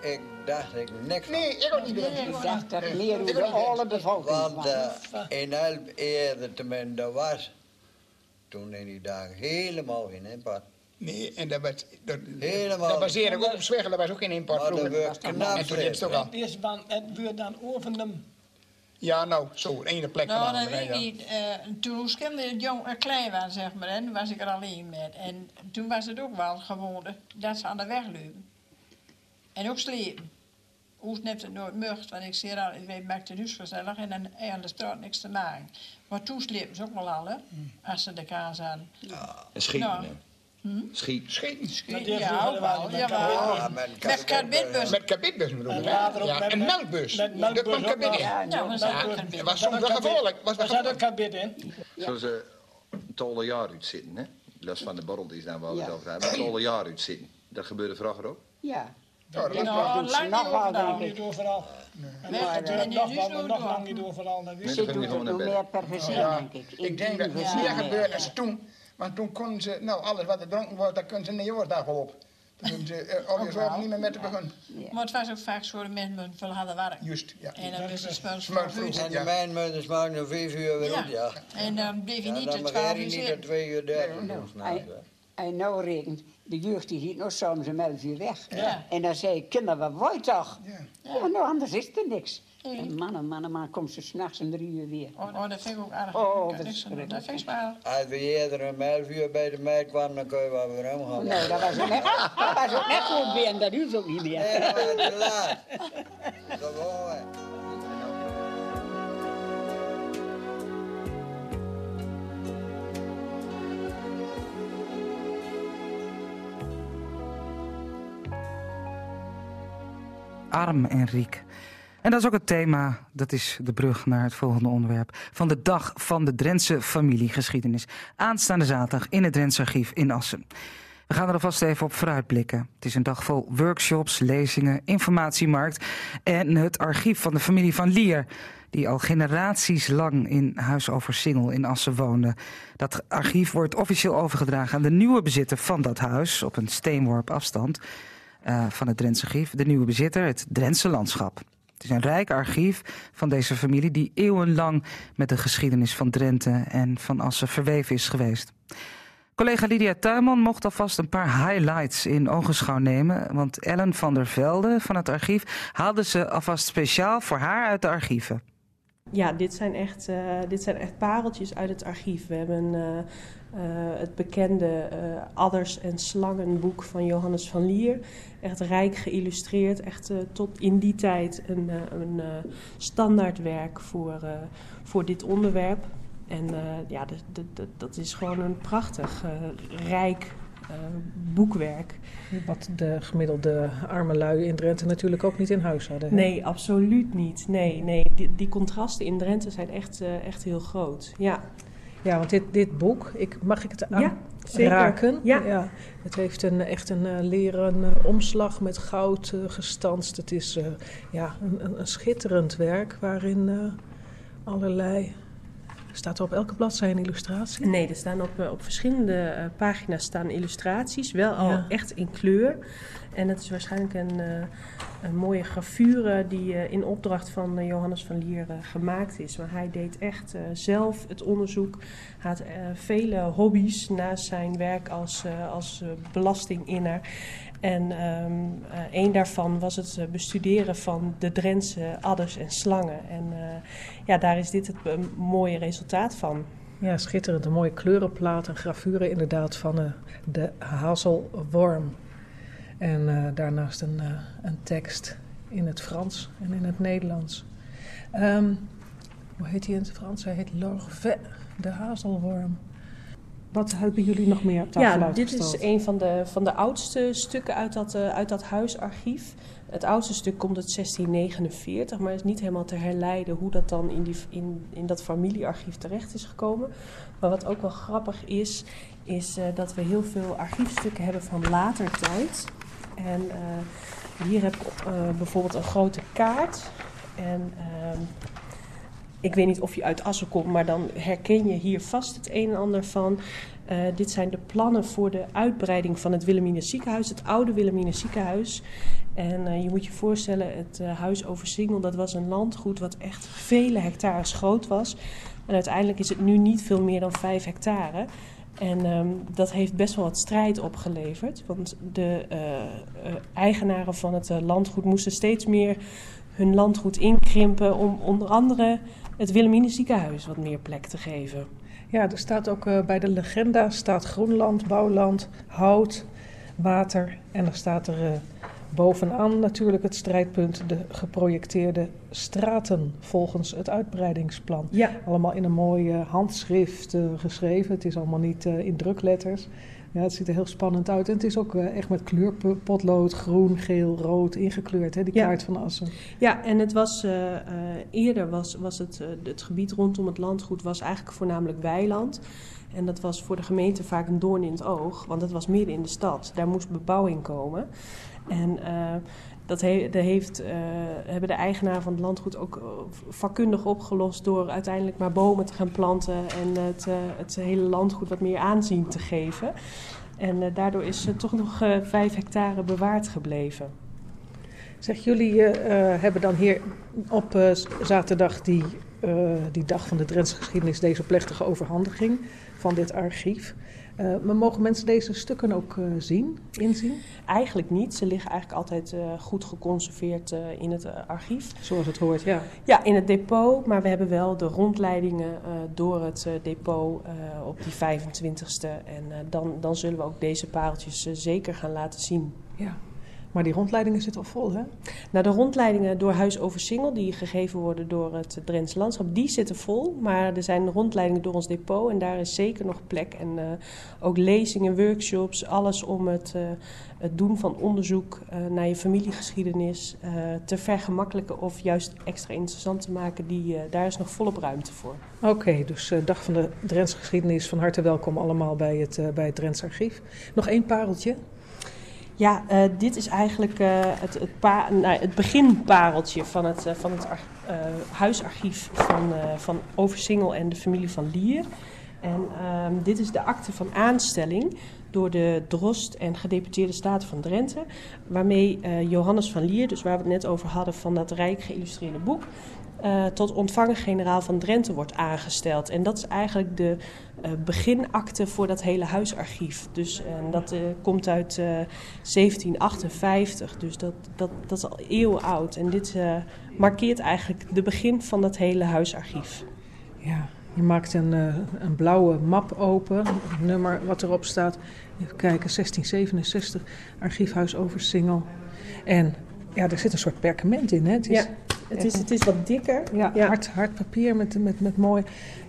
Ik, dacht ik niks van. Nee, ik ook niet meer. Ik dacht dat meer hoe de alle bevolking Want was. eh, in Elp eerder tenminste, dat was toen in die dagen helemaal geen import. Nee, en dat, was, dat, Helemaal. dat baseer ik ook op Zwiggelen, dat was ook geen import Maar dat werd knap En toen het ook al. Het wordt dan over. Ja, nou, zo, ene plek Nou, dat weet ik niet. Eh, toen ons kinderen jong, eh, klein waren, zeg maar, en was ik er alleen met. En toen was het ook wel gewoon dat ze aan de weg liepen. En ook slepen. Hoe net het nooit mocht, want ik zie al, ik maak het huis gezellig en dan aan de straat niks te maken. Maar toen slepen ze ook wel al, hè, als ze de kaas aan. En schieten, Nou. Hm? Schieten. Schieten. Die Ja, ook wel, kabinbus. Ja, met Met karbitbus. Met kabitbus bedoel ik, En Ja, met- een melkbus. met Dat melkbus kwam ook kabit in. Ja, dat was Nou, Dat soms wel gevaarlijk. Was wel Daar zat ook kabit in. Zoals ze een tolle jaar uit zitten, hè? Los van de borrel die is dan wel Ja. eens over hebben. Een tolle jaar uit zitten. Dat gebeurde vroeger ook. Ja. Ja, dat was Nou, ze lang nog niet over nou. Niet overal. En Nee, dat dat gebeurt ben je nog nog door. lang niet overal. Dat Nee, Ze dat doen het nog naar meer per gezin, Ja, denk ik. ik denk dat het meer gebeurt als toen. Want toen konden ze, nou, alles wat er dronken wordt, dat kunnen ze een nieuwsdag op. Toen ze zorgen niet meer met te beginnen. Maar het was ook vaak zo de mensen met veel harde werk. Juist, ja. En dan Smart vroeg. vroeg. En de Ja. mijnmeuters maken om vijf uur weer op, ja. En dan bleef je niet dan tot mag 12 hij uur niet zitten. tot twee uur dertig En nou rekent, de jeugd die giet nog soms om 11 uur weg. Ja. En dan zei ik, kinderen, wat wou je toch? Ja. Oh, nou, anders is er niks. Nee. En mannen, mannen, man, komt ze s'nachts om drie uur weer. Oh, oh, dat vind ik ook aardig. Oh, dat is. Dat vind ik wel. Als we eerder om elf uur bij de meid kwamen, dan kun je wel weer omgaan. Nee, dat was ook net, dat was ook net goed weer en dat is ook niet meer. Nee, dat was te laat. Gewoon, Arm en riek. En dat is ook het thema, dat is de brug naar het volgende onderwerp. Van de dag van de Drentse familiegeschiedenis. Aanstaande zaterdag in het Drentse Archief in Assen. We gaan er alvast even op vooruitblikken. Het is een dag vol workshops, lezingen, informatiemarkt en het archief van de familie van Lier. Die al generaties lang in Huis over Singel in Assen woonde. Dat archief wordt officieel overgedragen aan de nieuwe bezitter van dat huis. Op een steenworp afstand eh, van het Drentse archief. De nieuwe bezitter, het Drentse landschap. Het is een rijk archief van deze familie die eeuwenlang met de geschiedenis van Drenthe en van Assen verweven is geweest. Collega Lydia Tuinman mocht alvast een paar highlights in ogenschouw nemen. Want Ellen van der Velde van het archief haalde ze alvast speciaal voor haar uit de archieven. Ja, dit zijn echt, eh, dit zijn echt pareltjes uit het archief. We hebben eh, het bekende Adders en Slangen boek van Johannes van Lier. Echt rijk geïllustreerd. Echt eh, tot in die tijd een, eh, een eh, standaardwerk voor, voor dit onderwerp. En ja, dat, is gewoon een prachtig, rijk boekwerk. Wat de gemiddelde arme lui in Drenthe natuurlijk ook niet in huis hadden. hè? Nee, absoluut niet. Nee, nee. Die, die contrasten in Drenthe zijn echt, echt heel groot. Ja. Ja, want dit, dit boek, ik, mag ik het Ja, zeker. aanraken? Ja. Het heeft een, echt een eh, leren eh, omslag met goud eh, gestanst. Het is ja, een, een, schitterend werk waarin allerlei... Staat er op elke bladzijde een illustratie? Nee, er staan op, eh, op verschillende eh, pagina's staan illustraties, wel al Ja. echt in kleur. En het is waarschijnlijk een, eh, een mooie gravure die in opdracht van Johannes van Lier gemaakt is. Maar hij deed echt zelf het onderzoek. Hij had vele hobby's naast zijn werk als, als belastinginner. En ehm eh, een daarvan was het eh, bestuderen van de Drentse adders en slangen. En eh, ja, daar is dit het mooie resultaat van. Ja, schitterend. Een mooie kleurenplaat en gravure inderdaad van de hazelworm. En daarnaast een, een tekst in het Frans en in het Nederlands. Ehm, hoe heet hij in het Frans? Hij heet L'Orvet, de hazelworm. Wat hebben jullie nog meer op tafel Ja, dit is een van de, van de oudste stukken uit dat, eh, uit dat huisarchief. Het oudste stuk komt uit 1649, maar is niet helemaal te herleiden hoe dat dan in, die, in, in dat familiearchief terecht is gekomen. Maar wat ook wel grappig is, is eh, dat we heel veel archiefstukken hebben van later tijd. En eh, hier heb ik bijvoorbeeld een grote kaart. En ehm, ik weet niet of je uit Assen komt, maar dan herken je hier vast het een en ander van. Eh, dit zijn de plannen voor de uitbreiding van het Wilhelmina ziekenhuis, het oude Wilhelmina ziekenhuis. En eh, je moet je voorstellen, het eh, huis over Singel, dat was een landgoed wat echt vele hectares groot was. En uiteindelijk is het nu niet veel meer dan vijf hectare. En ehm, dat heeft best wel wat strijd opgeleverd. Want de eigenaren van het landgoed moesten steeds meer hun landgoed inkrimpen om onder andere het Wilhelmina ziekenhuis wat meer plek te geven. Ja, er staat ook eh, bij de legenda staat groenland, bouwland, hout, water. En er staat er eh, bovenaan natuurlijk het strijdpunt de geprojecteerde straten volgens het uitbreidingsplan. Ja. Allemaal in een mooi handschrift eh, geschreven. Het is allemaal niet eh, in drukletters. Ja, het ziet er heel spannend uit. En het is ook eh, echt met kleurpotlood, groen, geel, rood ingekleurd, hè, die Ja. kaart van Assen. Ja, en het was eh, eh, eerder was, was het, het gebied rondom het landgoed was eigenlijk voornamelijk weiland. En dat was voor de gemeente vaak een doorn in het oog, want het was midden in de stad. Daar moest bebouwing komen. En dat de heeft, eh, hebben de eigenaar van het landgoed ook eh, vakkundig opgelost door uiteindelijk maar bomen te gaan planten en het, eh, het hele landgoed wat meer aanzien te geven. En daardoor is toch nog vijf hectare bewaard gebleven. Zeg, jullie hebben dan hier op zaterdag die, die dag van de Drentse geschiedenis deze plechtige overhandiging van dit archief. Eh, maar mogen mensen deze stukken ook eh, zien, inzien? Eigenlijk niet. Ze liggen eigenlijk altijd eh, goed geconserveerd in het archief. Zoals het hoort, ja. Ja, in het depot. Maar we hebben wel de rondleidingen door het depot op die 25ste. En dan, dan zullen we ook deze pareltjes zeker gaan laten zien. Ja. Maar die rondleidingen zitten al vol, hè? Nou, de rondleidingen door Huis over Singel, die gegeven worden door het Drents Landschap, die zitten vol. Maar er zijn rondleidingen door ons depot en daar is zeker nog plek. En eh, ook lezingen, workshops, alles om het, eh, het doen van onderzoek eh, naar je familiegeschiedenis te vergemakkelijken of juist extra interessant te maken. Die, daar is nog volop ruimte voor. Oké, dus eh, Dag van de Drentse Geschiedenis, van harte welkom allemaal bij het, bij het Drents Archief. Nog één pareltje. Ja, eh, dit is eigenlijk eh, het, het, nou, het beginpareltje van het, eh, van het ar- huisarchief van, van Oversingel en de familie van Lier. En ehm, dit is de akte van aanstelling door de Drost en gedeputeerde staten van Drenthe. Waarmee Johannes van Lier, dus waar we het net over hadden van dat rijk geïllustreerde boek, eh, tot ontvanger-generaal van Drenthe wordt aangesteld. En dat is eigenlijk de eh, beginakte voor dat hele huisarchief. Dus en dat eh, komt uit eh, 1758, dus dat, dat, dat is al eeuwen oud. En dit markeert eigenlijk de begin van dat hele huisarchief. Ja, je maakt een, een blauwe map open, nummer wat erop staat. Even kijken, 1667, archiefhuis Oversingel. En ja, er zit een soort perkament in, hè? Het is, Ja, het is, het is wat dikker. Ja, Hard, hard papier met, met, met mooi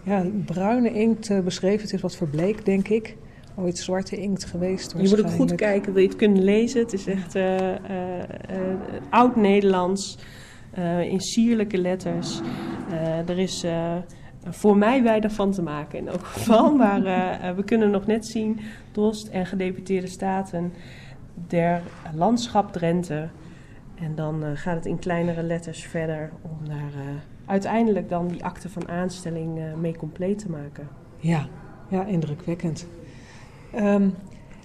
ja, bruine inkt eh, beschreven. Het is wat verbleekt, denk ik. Ooit zwarte inkt geweest. Je moet ook goed kijken, wil je het kunnen lezen. Het is echt eh, eh, oud-Nederlands, in sierlijke letters. Er is voor mij weinig van te maken in elk geval. Maar uh, we kunnen nog net zien, Dost en gedeputeerde staten der landschap Drenthe. En dan uh, gaat het in kleinere letters verder om daar uh, uiteindelijk dan die akte van aanstelling mee compleet te maken. Ja, ja indrukwekkend. Um,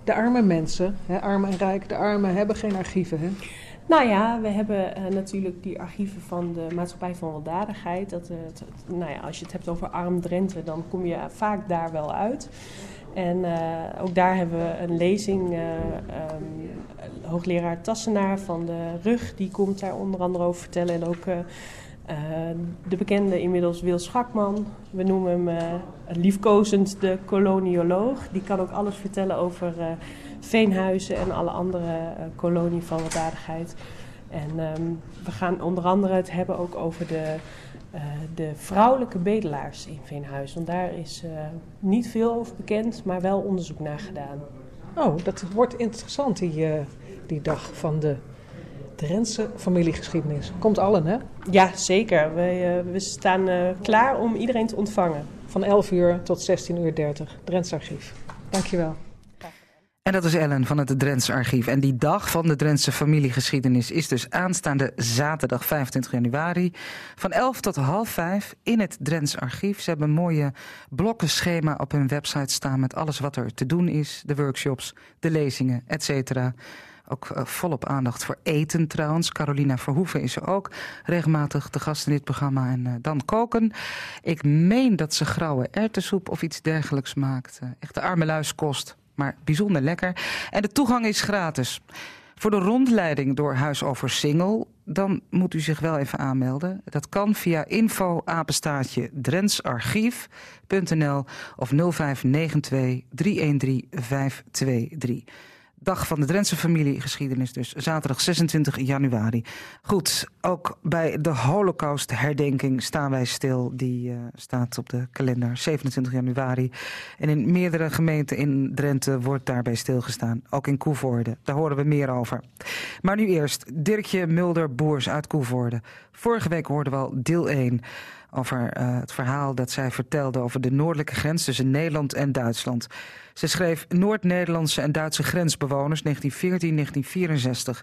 de arme mensen, hè, arm en rijk, de armen hebben geen archieven. Hè? Nou ja, we hebben uh, natuurlijk die archieven van de Maatschappij van Weldadigheid. Dat, uh, nou ja, als je het hebt over arm Drenthe, dan kom je vaak daar wel uit. En uh, ook daar hebben we een lezing. Um, hoogleraar Tassenaar van de RUG, die komt daar onder andere over vertellen. En ook de bekende inmiddels Wil Schakman. We noemen hem liefkozend de kolonioloog. Die kan ook alles vertellen over Veenhuizen en alle andere kolonie van. En um, we gaan onder andere het hebben ook over de, uh, de vrouwelijke bedelaars in Veenhuizen. Want daar is uh, niet veel over bekend, maar wel onderzoek naar gedaan. Oh, dat wordt interessant, die, die dag van de Drentse familiegeschiedenis. Komt allen, hè? Ja, zeker. We, we staan klaar om iedereen te ontvangen. Van 11 uur tot 16.30 uur 30, Drents Archief. Dankjewel. En dat is Ellen van het Drentse Archief. En die dag van de Drentse familiegeschiedenis is dus aanstaande zaterdag 25 januari. Van 11 tot half 5 in het Drents Archief. Ze hebben een mooie blokkenschema op hun website staan met alles wat er te doen is. De workshops, de lezingen, et cetera. Ook uh, volop aandacht voor eten trouwens. Carolina Verhoeven is er ook regelmatig de gast in dit programma. En uh, dan koken. Ik meen dat ze grauwe erwtensoep of iets dergelijks maakt. Uh, echt de arme luiskost maar bijzonder lekker. En de toegang is gratis. Voor de rondleiding door Huis over Singel, dan moet u zich wel even aanmelden. Dat kan via info apenstaatje drentsarchief.nl of 0592 313 523. Dag van de Drentse familiegeschiedenis dus, zaterdag 26 januari. Goed, ook bij de Holocaust-herdenking staan wij stil. Die uh, staat op de kalender 27 januari. En in meerdere gemeenten in Drenthe wordt daarbij stilgestaan. Ook in Koevoorde, daar horen we meer over. Maar nu eerst Dirkje Mulder-Boers uit Koevoorde. Vorige week hoorden we al deel 1 over uh, het verhaal dat zij vertelde over de noordelijke grens tussen Nederland en Duitsland. Ze schreef Noord-Nederlandse en Duitse grensbewoners 1914-1964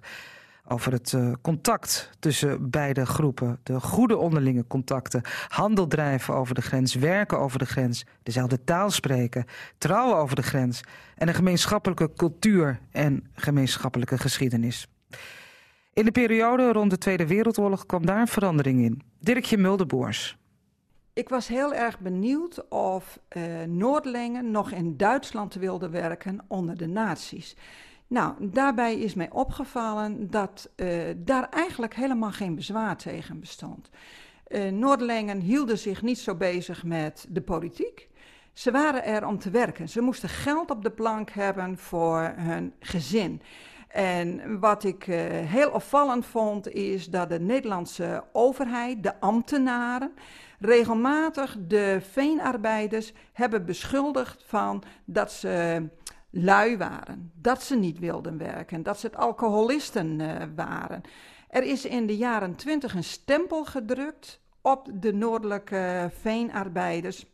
over het uh, contact tussen beide groepen. De goede onderlinge contacten. Handel drijven over de grens, werken over de grens, dezelfde taal spreken, trouwen over de grens en een gemeenschappelijke cultuur en gemeenschappelijke geschiedenis. In de periode rond de Tweede Wereldoorlog kwam daar verandering in. Dirkje Mulderboers. Ik was heel erg benieuwd of uh, Noordlingen nog in Duitsland wilden werken onder de nazi's. Nou, daarbij is mij opgevallen dat uh, daar eigenlijk helemaal geen bezwaar tegen bestond. Uh, Noordlingen hielden zich niet zo bezig met de politiek. Ze waren er om te werken. Ze moesten geld op de plank hebben voor hun gezin. En wat ik uh, heel opvallend vond, is dat de Nederlandse overheid, de ambtenaren, regelmatig de veenarbeiders hebben beschuldigd van dat ze lui waren, dat ze niet wilden werken, dat ze alcoholisten uh, waren. Er is in de jaren twintig een stempel gedrukt op de noordelijke veenarbeiders.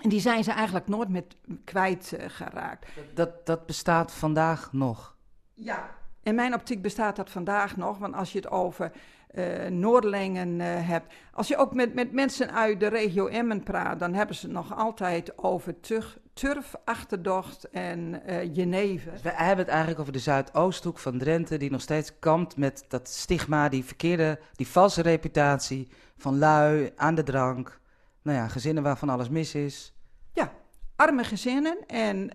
En die zijn ze eigenlijk nooit meer kwijtgeraakt. Uh, dat, dat bestaat vandaag nog? Ja, in mijn optiek bestaat dat vandaag nog, want als je het over uh, Noordelingen uh, hebt. Als je ook met, met mensen uit de regio Emmen praat, dan hebben ze het nog altijd over turf, turfachterdocht en uh, Geneve. We hebben het eigenlijk over de Zuidoosthoek van Drenthe, die nog steeds kampt met dat stigma, die verkeerde, die valse reputatie van lui, aan de drank. Nou ja, gezinnen waarvan alles mis is. Ja, arme gezinnen en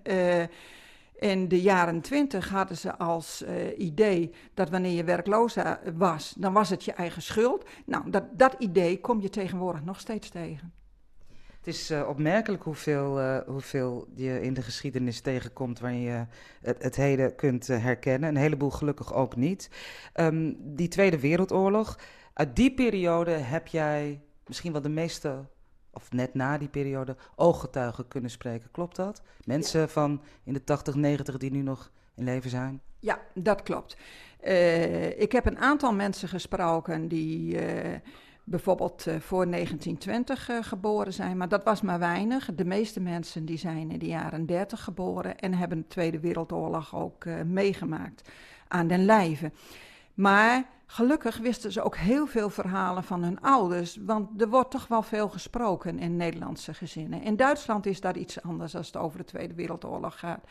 in de jaren twintig hadden ze als uh, idee dat wanneer je werkloos was, dan was het je eigen schuld. Nou, dat, dat idee kom je tegenwoordig nog steeds tegen. Het is uh, opmerkelijk hoeveel, hoeveel je in de geschiedenis tegenkomt waarin je het, het heden kunt herkennen. Een heleboel gelukkig ook niet. Um, die Tweede Wereldoorlog, uit die periode heb jij misschien wel de meeste of net na die periode, ooggetuigen kunnen spreken. Klopt dat? Mensen ja. van in de 80, 90 die nu nog in leven zijn? Ja, dat klopt. Uh, ik heb een aantal mensen gesproken die uh, bijvoorbeeld uh, voor 1920 uh, geboren zijn, maar dat was maar weinig. De meeste mensen die zijn in de jaren 30 geboren en hebben de Tweede Wereldoorlog ook meegemaakt aan den lijve. Maar gelukkig wisten ze ook heel veel verhalen van hun ouders, want er wordt toch wel veel gesproken in Nederlandse gezinnen. In Duitsland is dat iets anders als het over de Tweede Wereldoorlog gaat.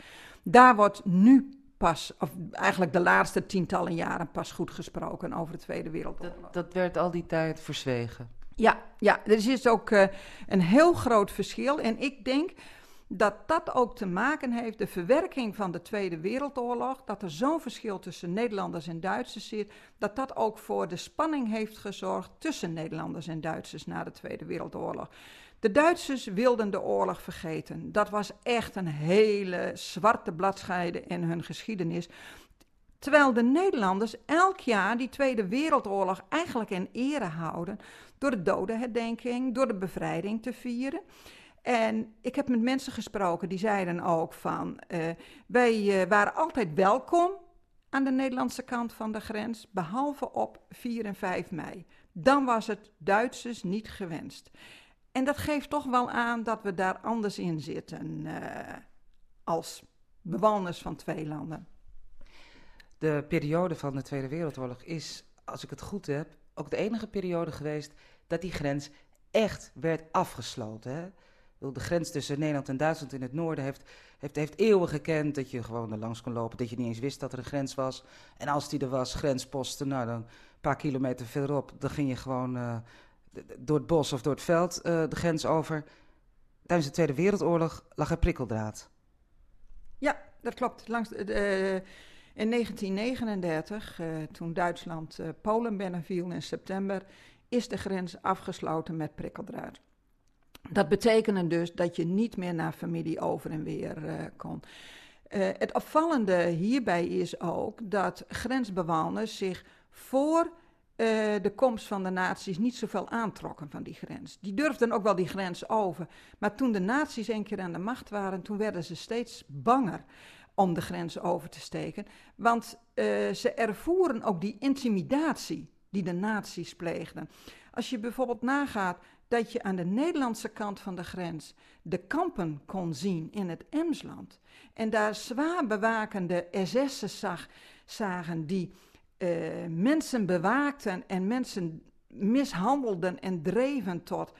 Daar wordt nu pas, of eigenlijk de laatste tientallen jaren pas goed gesproken over de Tweede Wereldoorlog. Dat, dat werd al die tijd verzwegen. Ja, ja er is ook uh, een heel groot verschil. En ik denk dat dat ook te maken heeft, de verwerking van de Tweede Wereldoorlog, dat er zo'n verschil tussen Nederlanders en Duitsers zit, dat dat ook voor de spanning heeft gezorgd tussen Nederlanders en Duitsers na de Tweede Wereldoorlog. De Duitsers wilden de oorlog vergeten. Dat was echt een hele zwarte bladzijde in hun geschiedenis. Terwijl de Nederlanders elk jaar die Tweede Wereldoorlog eigenlijk in ere houden door de dodenherdenking, door de bevrijding te vieren. En ik heb met mensen gesproken die zeiden ook van, uh, wij uh, waren altijd welkom aan de Nederlandse kant van de grens, behalve op 4 en 5 mei. Dan was het Duitsers niet gewenst. En dat geeft toch wel aan dat we daar anders in zitten uh, als bewoners van twee landen. De periode van de Tweede Wereldoorlog is, als ik het goed heb, ook de enige periode geweest dat die grens echt werd afgesloten. Hè? De grens tussen Nederland en Duitsland in het noorden heeft, heeft, heeft eeuwen gekend dat je gewoon er langs kon lopen, dat je niet eens wist dat er een grens was. En als die er was, grensposten, nou dan een paar kilometer verderop, dan ging je gewoon uh, door het bos of door het veld uh, de grens over. Tijdens de Tweede Wereldoorlog lag er prikkeldraad. Ja, dat klopt. Langs, uh, in 1939, toen Duitsland Polen binnenviel in september, is de grens afgesloten met prikkeldraad. Dat betekende dus dat je niet meer naar familie over en weer uh, kon. Uh, het opvallende hierbij is ook dat grensbewoners zich voor uh, de komst van de nazi's niet zoveel aantrokken van die grens. Die durfden ook wel die grens over. Maar toen de nazi's een keer aan de macht waren, toen werden ze steeds banger om de grens over te steken. Want ze ervoeren ook die intimidatie die de nazi's pleegden. Als je bijvoorbeeld nagaat dat je aan de Nederlandse kant van de grens de kampen kon zien in het Emsland. En daar zwaar bewakende SS'en zag, zagen die uh, mensen bewaakten en mensen mishandelden en dreven tot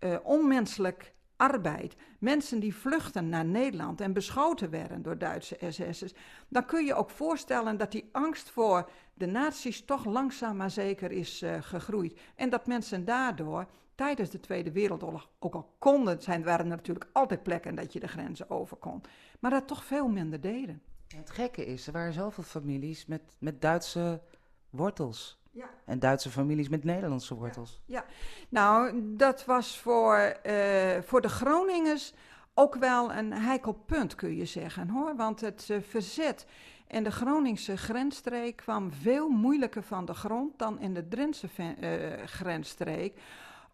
uh, onmenselijk arbeid. Mensen die vluchten naar Nederland en beschoten werden door Duitse SS'ers. Dan kun je ook voorstellen dat die angst voor de nazi's toch langzaam maar zeker is uh, gegroeid. En dat mensen daardoor tijdens de Tweede Wereldoorlog, ook al konden zijn, waren er natuurlijk altijd plekken dat je de grenzen over kon, maar dat toch veel minder deden. het gekke is, er waren zoveel families met, met Duitse wortels. Ja. En Duitse families met Nederlandse wortels. Ja, nou, dat was voor, uh, voor de Groningers ook wel een heikel punt, kun je zeggen hoor. Want het uh, verzet in de Groningse grensstreek kwam veel moeilijker van de grond dan in de Drentse uh, grensstreek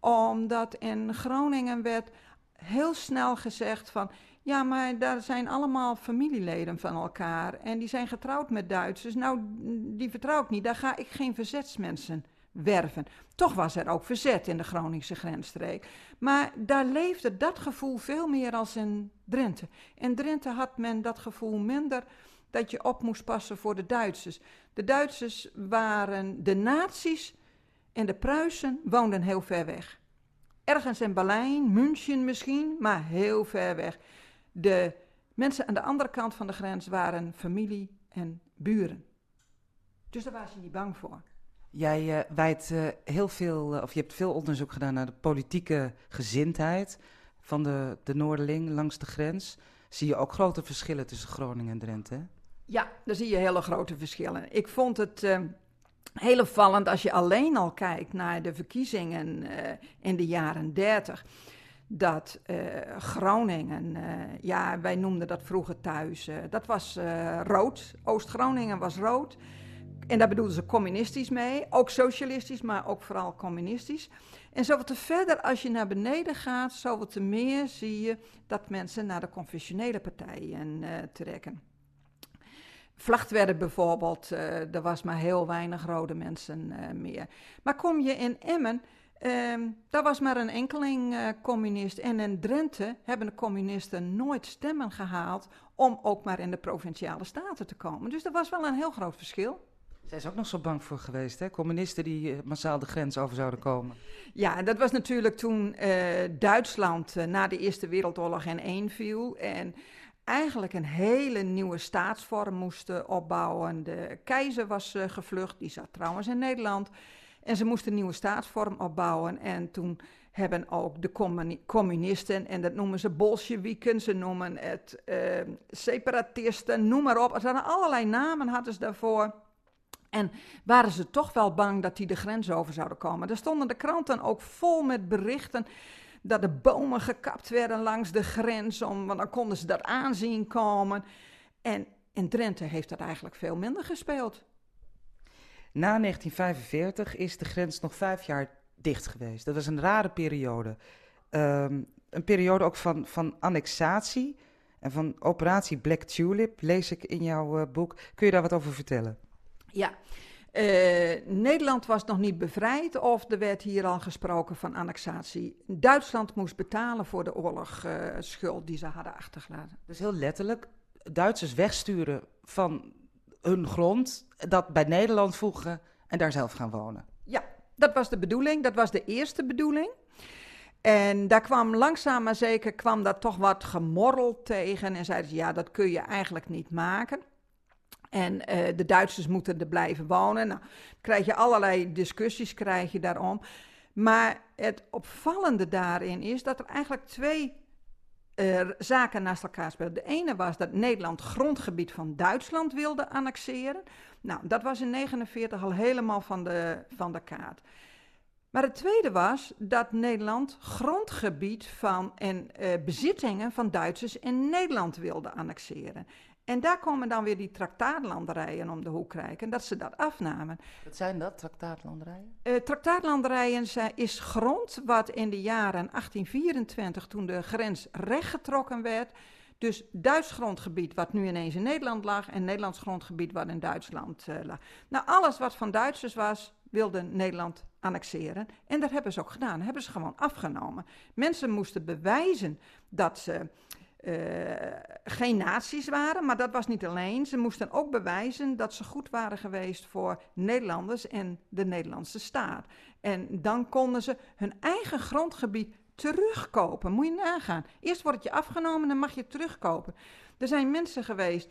omdat in Groningen werd heel snel gezegd van... Ja, maar daar zijn allemaal familieleden van elkaar. En die zijn getrouwd met Duitsers. Nou, die vertrouw ik niet. Daar ga ik geen verzetsmensen werven. Toch was er ook verzet in de Groningse grensstreek. Maar daar leefde dat gevoel veel meer als in Drenthe. In Drenthe had men dat gevoel minder dat je op moest passen voor de Duitsers. De Duitsers waren de nazi's en de Pruisen woonden heel ver weg. Ergens in Berlijn, München misschien, maar heel ver weg. De mensen aan de andere kant van de grens waren familie en buren. Dus daar was je niet bang voor. Jij uh, wijdt uh, heel veel, uh, of je hebt veel onderzoek gedaan naar de politieke gezindheid van de, de Noorderling langs de grens. Zie je ook grote verschillen tussen Groningen en Drenthe? Hè? Ja, daar zie je hele grote verschillen. Ik vond het heel opvallend als je alleen al kijkt naar de verkiezingen in de jaren 30. Dat uh, Groningen, uh, ja, wij noemden dat vroeger thuis, dat was rood. Oost-Groningen was rood. En daar bedoelden ze communistisch mee. Ook socialistisch, maar ook vooral communistisch. En zoveel te verder als je naar beneden gaat, zoveel te meer zie je dat mensen naar de confessionele partijen trekken. Vlachtwerden bijvoorbeeld, er was maar heel weinig rode mensen meer. Maar kom je in Emmen, Ehm, daar was maar een enkeling uh, communist. En in Drenthe hebben de communisten nooit stemmen gehaald om ook maar in de provinciale staten te komen. Dus er was wel een heel groot verschil. Zij is ook nog zo bang voor geweest, hè? Communisten die uh, massaal de grens over zouden komen. Ja, dat was natuurlijk toen uh, Duitsland na de Eerste Wereldoorlog in één viel. En eigenlijk een hele nieuwe staatsvorm moesten opbouwen. De keizer was gevlucht, die zat trouwens in Nederland. En ze moesten een nieuwe staatsvorm opbouwen. En toen hebben ook de communisten, en dat noemen ze bolsjewieken, ze noemen het uh, separatisten, noem maar op. Er zijn allerlei namen hadden ze daarvoor. En waren ze toch wel bang dat die de grens over zouden komen. Er stonden de kranten ook vol met berichten dat de bomen gekapt werden langs de grens, om, want dan konden ze dat aanzien komen. En in Drenthe heeft dat eigenlijk veel minder gespeeld. Na 1945 is de grens nog vijf jaar dicht geweest. Dat was een rare periode. Um, een periode ook van, van annexatie en van operatie Black Tulip, lees ik in jouw uh, boek. Kun je daar wat over vertellen? Ja. Uh, Nederland was nog niet bevrijd of er werd hier al gesproken van annexatie. Duitsland moest betalen voor de oorlogsschuld uh, die ze hadden achtergelaten. Dus heel letterlijk, Duitsers wegsturen van hun grond, dat bij Nederland voegen en daar zelf gaan wonen. Ja, dat was de bedoeling. Dat was de eerste bedoeling. En daar kwam langzaam maar zeker kwam dat toch wat gemorrel tegen. En zeiden ze, ja, dat kun je eigenlijk niet maken. En uh, de Duitsers moeten er blijven wonen. Nou, krijg je allerlei discussies krijg je daarom. Maar het opvallende daarin is dat er eigenlijk twee zaken naast elkaar speelden. De ene was dat Nederland grondgebied van Duitsland wilde annexeren. Nou, dat was in 1949 al helemaal van de, van de kaart. Maar het tweede was dat Nederland grondgebied van en uh, bezittingen van Duitsers in Nederland wilde annexeren. En daar komen dan weer die traktaatlanderijen om de hoek kijken, dat ze dat afnamen. Wat zijn dat, traktaatlanderijen? Uh, traktaatlanderijen is grond wat in de jaren 1824, toen de grens rechtgetrokken werd, dus Duits grondgebied wat nu ineens in Nederland lag en Nederlands grondgebied wat in Duitsland uh, lag. Nou, alles wat van Duitsers was, wilde Nederland annexeren. En dat hebben ze ook gedaan, dat hebben ze gewoon afgenomen. Mensen moesten bewijzen dat ze geen nazi's waren, maar dat was niet alleen. Ze moesten ook bewijzen dat ze goed waren geweest voor Nederlanders en de Nederlandse staat. En dan konden ze hun eigen grondgebied terugkopen. Moet je nagaan. Eerst wordt het je afgenomen, dan mag je terugkopen. Er zijn mensen geweest.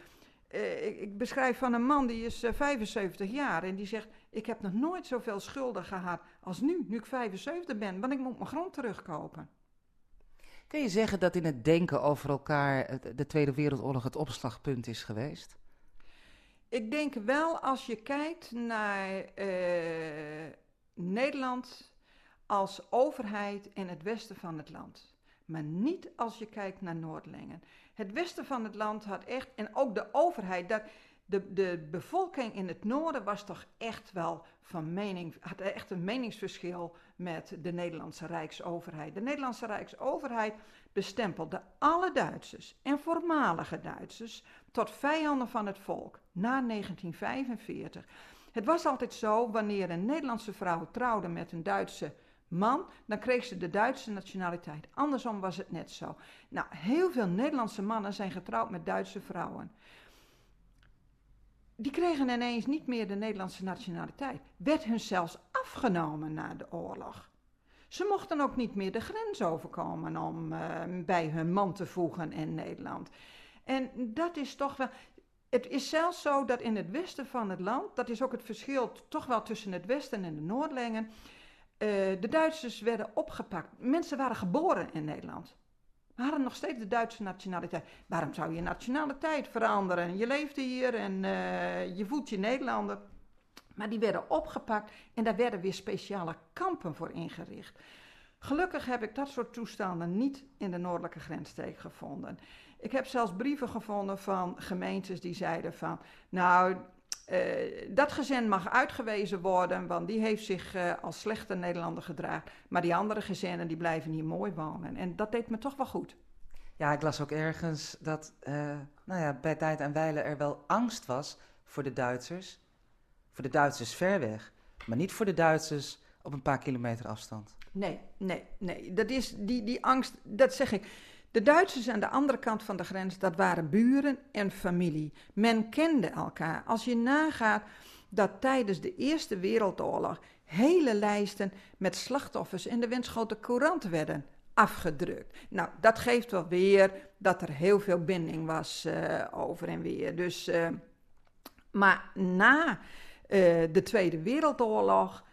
Uh, ik, beschrijf van een man die is uh, 75 jaar en die zegt: Ik heb nog nooit zoveel schulden gehad als nu, nu ik 75 ben, want ik moet mijn grond terugkopen. Kun je zeggen dat in het denken over elkaar de Tweede Wereldoorlog het opslagpunt is geweest? Ik denk wel als je kijkt naar uh, Nederland als overheid in het westen van het land. Maar niet als je kijkt naar Noordlingen. Het westen van het land had echt, en ook de overheid, dat, de, de bevolking in het noorden was toch echt wel van mening, had echt een meningsverschil met de Nederlandse Rijksoverheid. De Nederlandse Rijksoverheid bestempelde alle Duitsers en voormalige Duitsers tot vijanden van het volk na 1945. Het was altijd zo, wanneer een Nederlandse vrouw trouwde met een Duitse man, dan kreeg ze de Duitse nationaliteit. Andersom was het net zo. Nou, heel veel Nederlandse mannen zijn getrouwd met Duitse vrouwen die kregen ineens niet meer de Nederlandse nationaliteit. Werd hun zelfs afgenomen na de oorlog. Ze mochten ook niet meer de grens overkomen om uh, bij hun man te voegen in Nederland. En dat is toch wel. Het is zelfs zo dat in het westen van het land, dat is ook het verschil toch wel tussen het westen en de Noordlingen, uh, de Duitsers werden opgepakt. Mensen waren geboren in Nederland hadden nog steeds de Duitse nationaliteit. Waarom zou je nationaliteit veranderen? Je leeft hier en uh, je voelt je Nederlander. Maar die werden opgepakt en daar werden weer speciale kampen voor ingericht. Gelukkig heb ik dat soort toestanden niet in de noordelijke grensstreek gevonden. Ik heb zelfs brieven gevonden van gemeentes die zeiden van... nou, dat gezin mag uitgewezen worden, want die heeft zich uh, als slechte Nederlander gedragen. Maar die andere gezinnen die blijven hier mooi wonen. En dat deed me toch wel goed. Ja, ik las ook ergens dat uh, nou ja, bij tijd en wijle er wel angst was voor de Duitsers. Voor de Duitsers ver weg, maar niet voor de Duitsers op een paar kilometer afstand. Nee, nee, nee. Dat is die, die angst, dat zeg ik. De Duitsers aan de andere kant van de grens, dat waren buren en familie. Men kende elkaar. Als je nagaat dat tijdens de Eerste Wereldoorlog hele lijsten met slachtoffers in de Winschoten Courant werden afgedrukt. Nou, dat geeft wel weer dat er heel veel binding was uh, over en weer. Dus, uh, maar na uh, de Tweede Wereldoorlog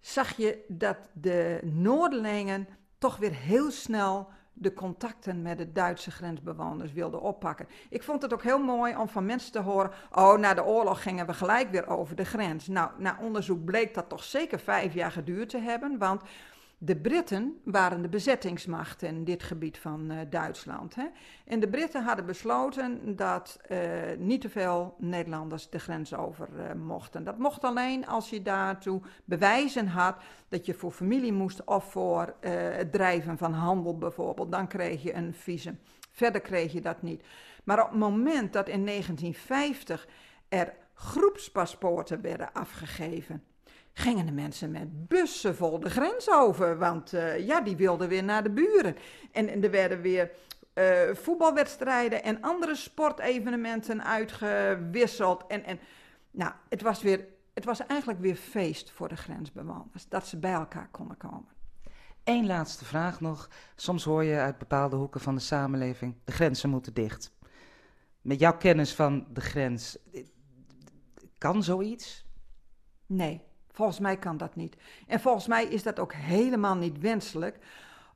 zag je dat de Noorderlingen toch weer heel snel de contacten met de Duitse grensbewoners wilden oppakken. Ik vond het ook heel mooi om van mensen te horen: Oh, na de oorlog gingen we gelijk weer over de grens. Nou, na onderzoek bleek dat toch zeker vijf jaar geduurd te hebben, want de Britten waren de bezettingsmacht in dit gebied van uh, Duitsland. Hè? En de Britten hadden besloten dat uh, niet te veel Nederlanders de grens over uh, mochten. Dat mocht alleen als je daartoe bewijzen had dat je voor familie moest of voor het drijven van handel bijvoorbeeld. Dan kreeg je een visum. Verder kreeg je dat niet. Maar op het moment dat in 1950 er groepspaspoorten werden afgegeven gingen de mensen met bussen vol de grens over. Want uh, ja, die wilden weer naar de buren. En, en er werden weer uh, voetbalwedstrijden en andere sportevenementen uitgewisseld. En, en nou, het was, weer, het was eigenlijk weer feest voor de grensbewoners. Dat ze bij elkaar konden komen. Eén laatste vraag nog. Soms hoor je uit bepaalde hoeken van de samenleving: de grenzen moeten dicht. Met jouw kennis van de grens, kan zoiets? Nee, Volgens mij kan dat niet. En volgens mij is dat ook helemaal niet wenselijk,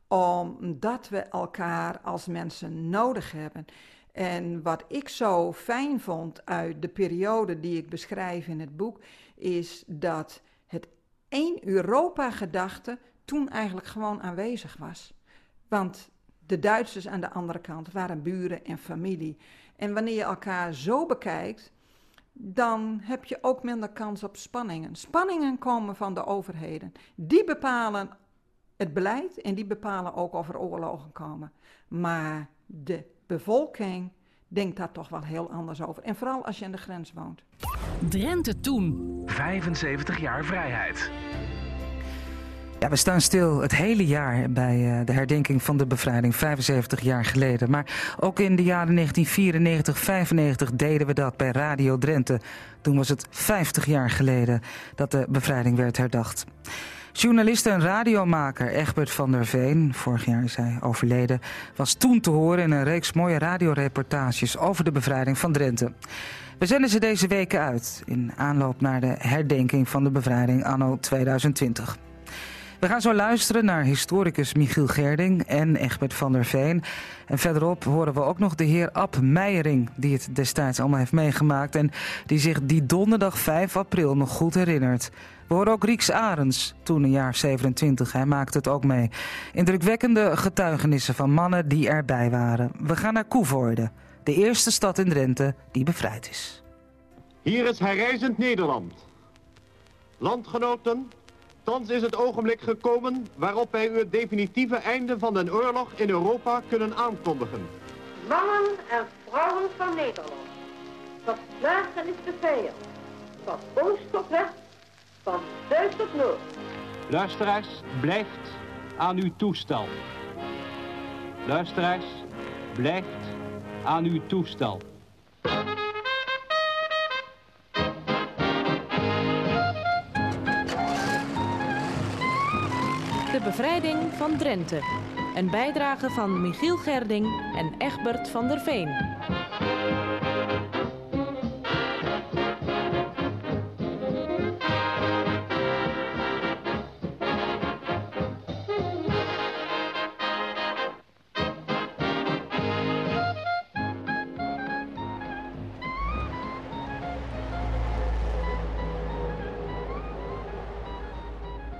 omdat we elkaar als mensen nodig hebben. En wat ik zo fijn vond uit de periode die ik beschrijf in het boek, is dat het één Europa-gedachte toen eigenlijk gewoon aanwezig was. Want de Duitsers aan de andere kant waren buren en familie. En wanneer je elkaar zo bekijkt, dan heb je ook minder kans op spanningen. Spanningen komen van de overheden. Die bepalen het beleid en die bepalen ook of er oorlogen komen. Maar de bevolking denkt daar toch wel heel anders over. En vooral als je aan de grens woont. Drenthe toen. 75 jaar vrijheid. We staan stil het hele jaar bij uh, de herdenking van de bevrijding, 75 jaar geleden. Maar ook in de jaren 1994, 95 deden we dat bij Radio Drenthe. Toen was het 50 jaar geleden dat de bevrijding werd herdacht. Journalist en radiomaker Egbert van der Veen, vorig jaar is hij overleden, was toen te horen in een reeks mooie radioreportages over de bevrijding van Drenthe. We zenden ze deze weken uit in aanloop naar de herdenking van de bevrijding anno 2020. We gaan zo luisteren naar historicus Michiel Gerding en Egbert van der Veen. En verderop horen we ook nog de heer Ab Meijering, die het destijds allemaal heeft meegemaakt en die zich die donderdag 5 april nog goed herinnert. We horen ook Rieks Arends, toen een jaar 27, hij maakte het ook mee. Indrukwekkende getuigenissen van mannen die erbij waren. We gaan naar Koevoorde, de eerste stad in Drenthe die bevrijd is. Hier is herrijzend Nederland. Landgenoten, Thans is het ogenblik gekomen waarop wij u het definitieve einde van de oorlog in Europa kunnen aankondigen. Mannen en vrouwen van Nederland, van slagen is de vijand, van oost tot west, van zuid tot noord. Luisteraars, blijft aan uw toestel. Luisteraars, blijft aan uw toestel. De bevrijding van Drenthe. Een bijdrage van Michiel Gerding en Egbert van der Veen.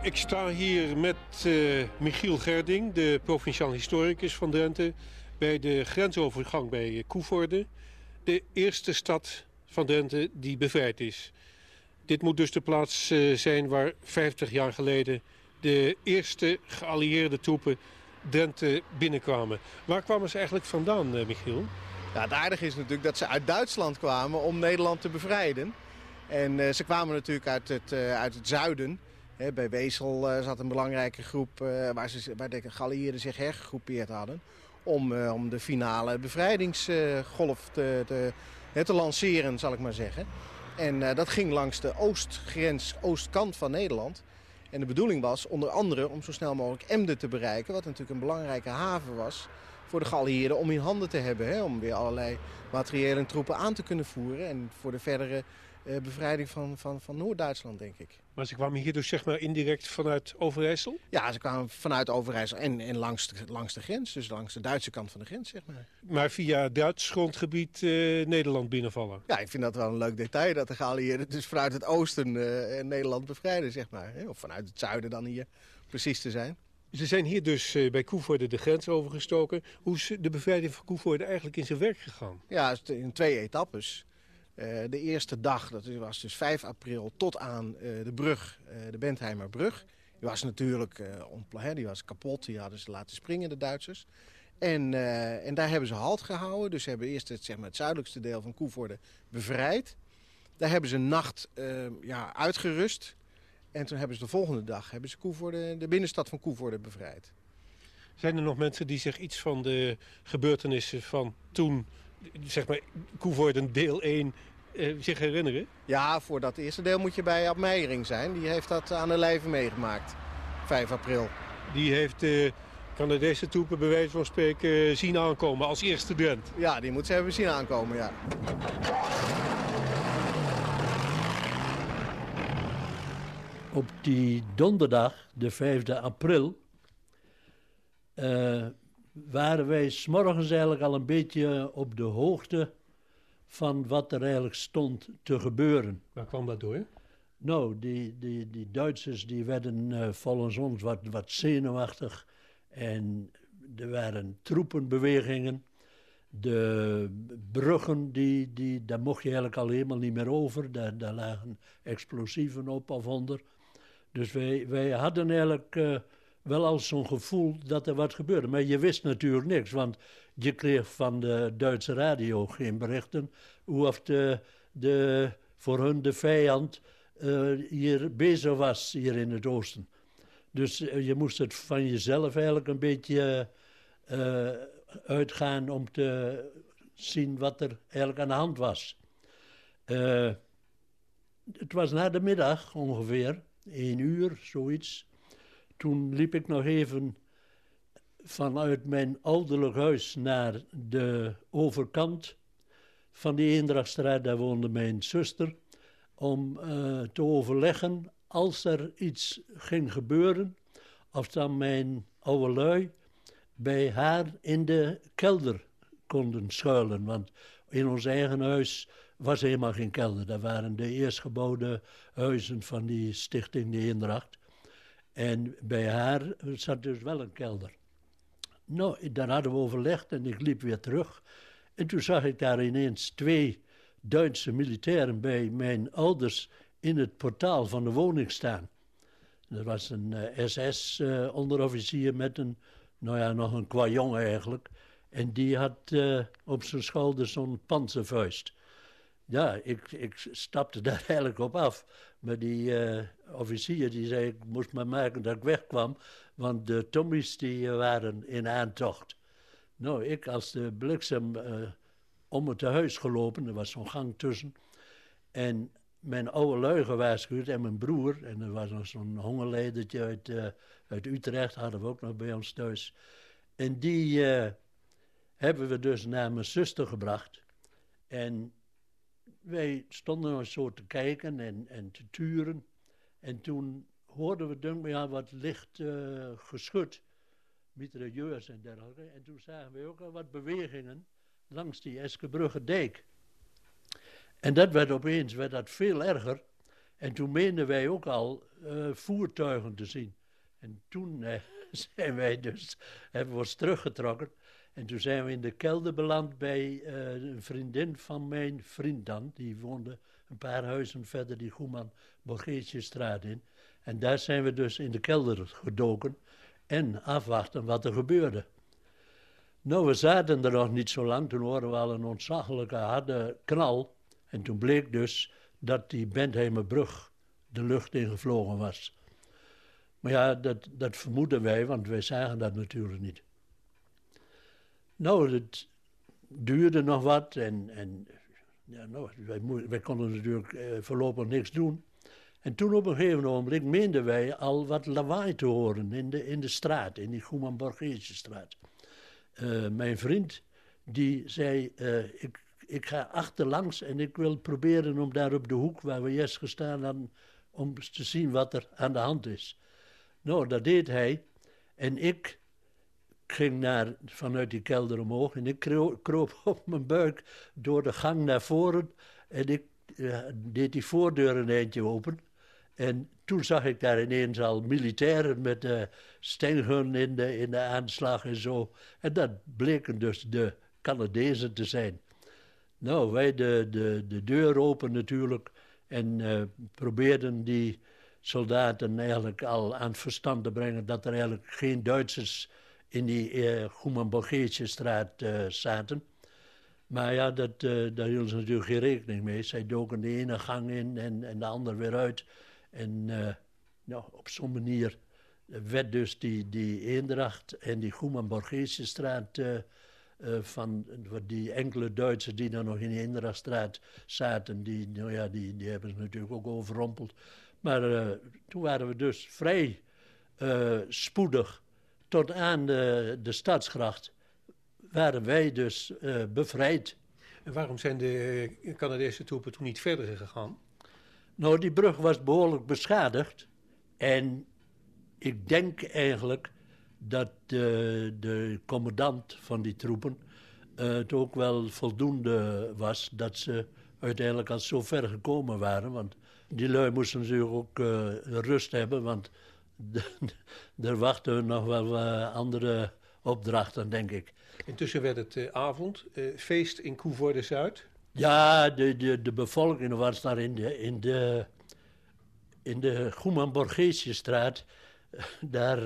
Ik sta hier met uh, Michiel Gerding, de provinciaal historicus van Drenthe... bij de grensovergang bij Koevoorde. De eerste stad van Drenthe die bevrijd is. Dit moet dus de plaats uh, zijn waar 50 jaar geleden... de eerste geallieerde troepen Drenthe binnenkwamen. Waar kwamen ze eigenlijk vandaan, uh, Michiel? Ja, het aardige is natuurlijk dat ze uit Duitsland kwamen om Nederland te bevrijden. En ze kwamen natuurlijk uit het, uit het zuiden... Bij Weesel eh, zat een belangrijke groep eh, waar, ze, waar de Galliëren zich hergegroepeerd hadden. Om, eh, om de finale bevrijdingsgolf te, te, te lanceren, zal ik maar zeggen. En dat ging langs de oostgrens, oostkant van Nederland. En de bedoeling was onder andere om zo snel mogelijk Emden te bereiken. Wat natuurlijk een belangrijke haven was voor de Galliëren om in handen te hebben. Om weer allerlei materiële en troepen aan te kunnen voeren. En voor de verdere bevrijding van, van, van Noord-Duitsland, denk ik. Maar ze kwamen hier dus zeg maar indirect vanuit Overijssel? Ja, ze kwamen vanuit Overijssel en, en langs, de, langs de grens. Dus langs de Duitse kant van de grens, zeg maar. Maar via Duits grondgebied eh, Nederland binnenvallen? Ja, ik vind dat wel een leuk detail. Dat de Galliëren dus vanuit het oosten eh, Nederland bevrijden, zeg maar. Hè? Of vanuit het zuiden dan hier precies te zijn. Ze zijn hier dus eh, bij Koevoorde de grens overgestoken. Hoe is de bevrijding van Koevoorde eigenlijk in zijn werk gegaan? Ja, in twee etappes. Uh, de eerste dag, dat was dus 5 april, tot aan uh, de brug, uh, de Bentheimerbrug. Die was natuurlijk die was kapot, die hadden ze laten springen, de Duitsers. En, en daar hebben ze halt gehouden. Dus hebben eerst het, zeg maar, het zuidelijkste deel van Koevoorde bevrijd. Daar hebben ze een nacht ja, uitgerust. En toen hebben ze de volgende dag hebben ze Koevoorde, de binnenstad van Koevoorde bevrijd. Zijn er nog mensen die zich iets van de gebeurtenissen van toen zeg maar, Koevoorden deel 1 eh, zich herinneren? Ja, voor dat eerste deel moet je bij Ab Meijering zijn. Die heeft dat aan de lijve meegemaakt, 5 april. Die heeft de Canadese troepen bij wijze van spreken zien aankomen als eerste student? Ja, die moet ze hebben zien aankomen, ja. Op die donderdag, de 5 april, uh, waren wij s'morgens eigenlijk al een beetje op de hoogte van wat er eigenlijk stond te gebeuren. Waar kwam dat door? Nou, die, die, die Duitsers die werden uh, volgens ons wat, wat zenuwachtig. En er waren troepenbewegingen. De bruggen, die, die, daar mocht je eigenlijk al helemaal niet meer over. Daar, daar lagen explosieven op of onder. Dus wij, wij hadden eigenlijk... Uh, wel als zo'n gevoel dat er wat gebeurde. Maar je wist natuurlijk niks, want je kreeg van de Duitse radio geen berichten hoe of de, de, voor hun de vijand uh, hier bezig was, hier in het oosten. Dus uh, je moest het van jezelf eigenlijk een beetje uh, uitgaan om te zien wat er eigenlijk aan de hand was. het was na de middag ongeveer, één uur, zoiets toen liep ik nog even vanuit mijn ouderlijk huis naar de overkant van die Eendrachtstraat. Daar woonde mijn zuster. Om uh, te overleggen als er iets ging gebeuren. Of dan mijn oude lui bij haar in de kelder konden schuilen. Want in ons eigen huis was helemaal geen kelder. Dat waren de eerstgebouwde huizen van die stichting De Eendracht. En bij haar zat dus wel een kelder. Nou, daar hadden we overlegd en ik liep weer terug. En toen zag ik daar ineens twee Duitse militairen bij mijn ouders in het portaal van de woning staan. Er was een uh, SS-onderofficier uh, met een, nou ja, nog een kwajongen eigenlijk. En die had uh, op zijn schouder zo'n panzervuist. Ja, ik, ik stapte daar eigenlijk op af. Maar die uh, officier die zei, ik moest maar maken dat ik wegkwam, want de Tommies die waren in aantocht. Nou, ik als de bliksem uh, om het huis gelopen, er was zo'n gang tussen. En mijn oude lui gewaarschuwd en mijn broer, en er was nog zo'n hongerleidertje uit, uh, uit Utrecht, hadden we ook nog bij ons thuis. En die hebben we dus naar mijn zuster gebracht. En wij stonden nog zo te kijken en, en te turen. En toen hoorden we, denk ik, wat licht uh, geschud. Mitrailleurs en dergelijke. En toen zagen we ook al wat bewegingen langs die Eskebrugge dijk. En dat werd opeens werd dat veel erger. En toen meenden wij ook al uh, voertuigen te zien. En toen uh, zijn wij dus, hebben we ons teruggetrokken. En toen zijn we in de kelder beland bij uh, een vriendin van mijn vriend dan. Die woonde een paar huizen verder die Goeman Borgeetjestraat in. En daar zijn we dus in de kelder gedoken en afwachten wat er gebeurde. Nou, we zaten er nog niet zo lang. Toen hoorden we al een ontzaglijke harde knal. En toen bleek dus dat die Bentheimerbrug de lucht ingevlogen was. Maar ja, dat, dat vermoeden wij, want wij zagen dat natuurlijk niet. Nou, het duurde nog wat en, en ja, nou, wij, wij konden natuurlijk eh, voorlopig niks doen. En toen op een gegeven moment meenden wij al wat lawaai te horen in de, in de straat, in die Goeman Borgeesjestraat. Uh, mijn vriend die zei, uh, ik, ik ga achterlangs en ik wil proberen om daar op de hoek waar we juist gestaan hadden, om te zien wat er aan de hand is. Nou, dat deed hij. En ik ging naar, vanuit die kelder omhoog en ik kroop op mijn buik door de gang naar voren. En ik uh, deed die voordeur een eindje open. En toen zag ik daar ineens al militairen met steengun in de, in de aanslag en zo. En dat bleken dus de Canadezen te zijn. Nou, wij de, de, de deur open natuurlijk en uh, probeerden die soldaten eigenlijk al aan het verstand te brengen dat er eigenlijk geen Duitsers in die uh, Goeman-Borgeetjestraat uh, zaten. Maar ja, dat, uh, daar hielden ze natuurlijk geen rekening mee. Zij doken de ene gang in en, en de andere weer uit. En nou, op zo'n manier werd dus die, die Eendracht en die Goeman-Borgeetjestraat... van die enkele Duitsers die dan nog in de Eendrachtstraat zaten... Die, nou ja, die, die hebben ze natuurlijk ook overrompeld. Maar toen waren we dus vrij spoedig tot aan de, de stadsgracht waren wij dus uh, bevrijd. En waarom zijn de Canadese troepen toen niet verder gegaan? Nou, die brug was behoorlijk beschadigd. En ik denk eigenlijk dat de, de commandant van die troepen uh, het ook wel voldoende was dat ze uiteindelijk al zo ver gekomen waren. Want die lui moesten natuurlijk ook uh, rust hebben, want er wachten nog wel uh, andere opdrachten, denk ik. Intussen werd het uh, avond, uh, feest in Koevoorde-Zuid. Ja, de, de, de bevolking was daar in de, in de, in de Goeman Borgesiusstraat. Daar,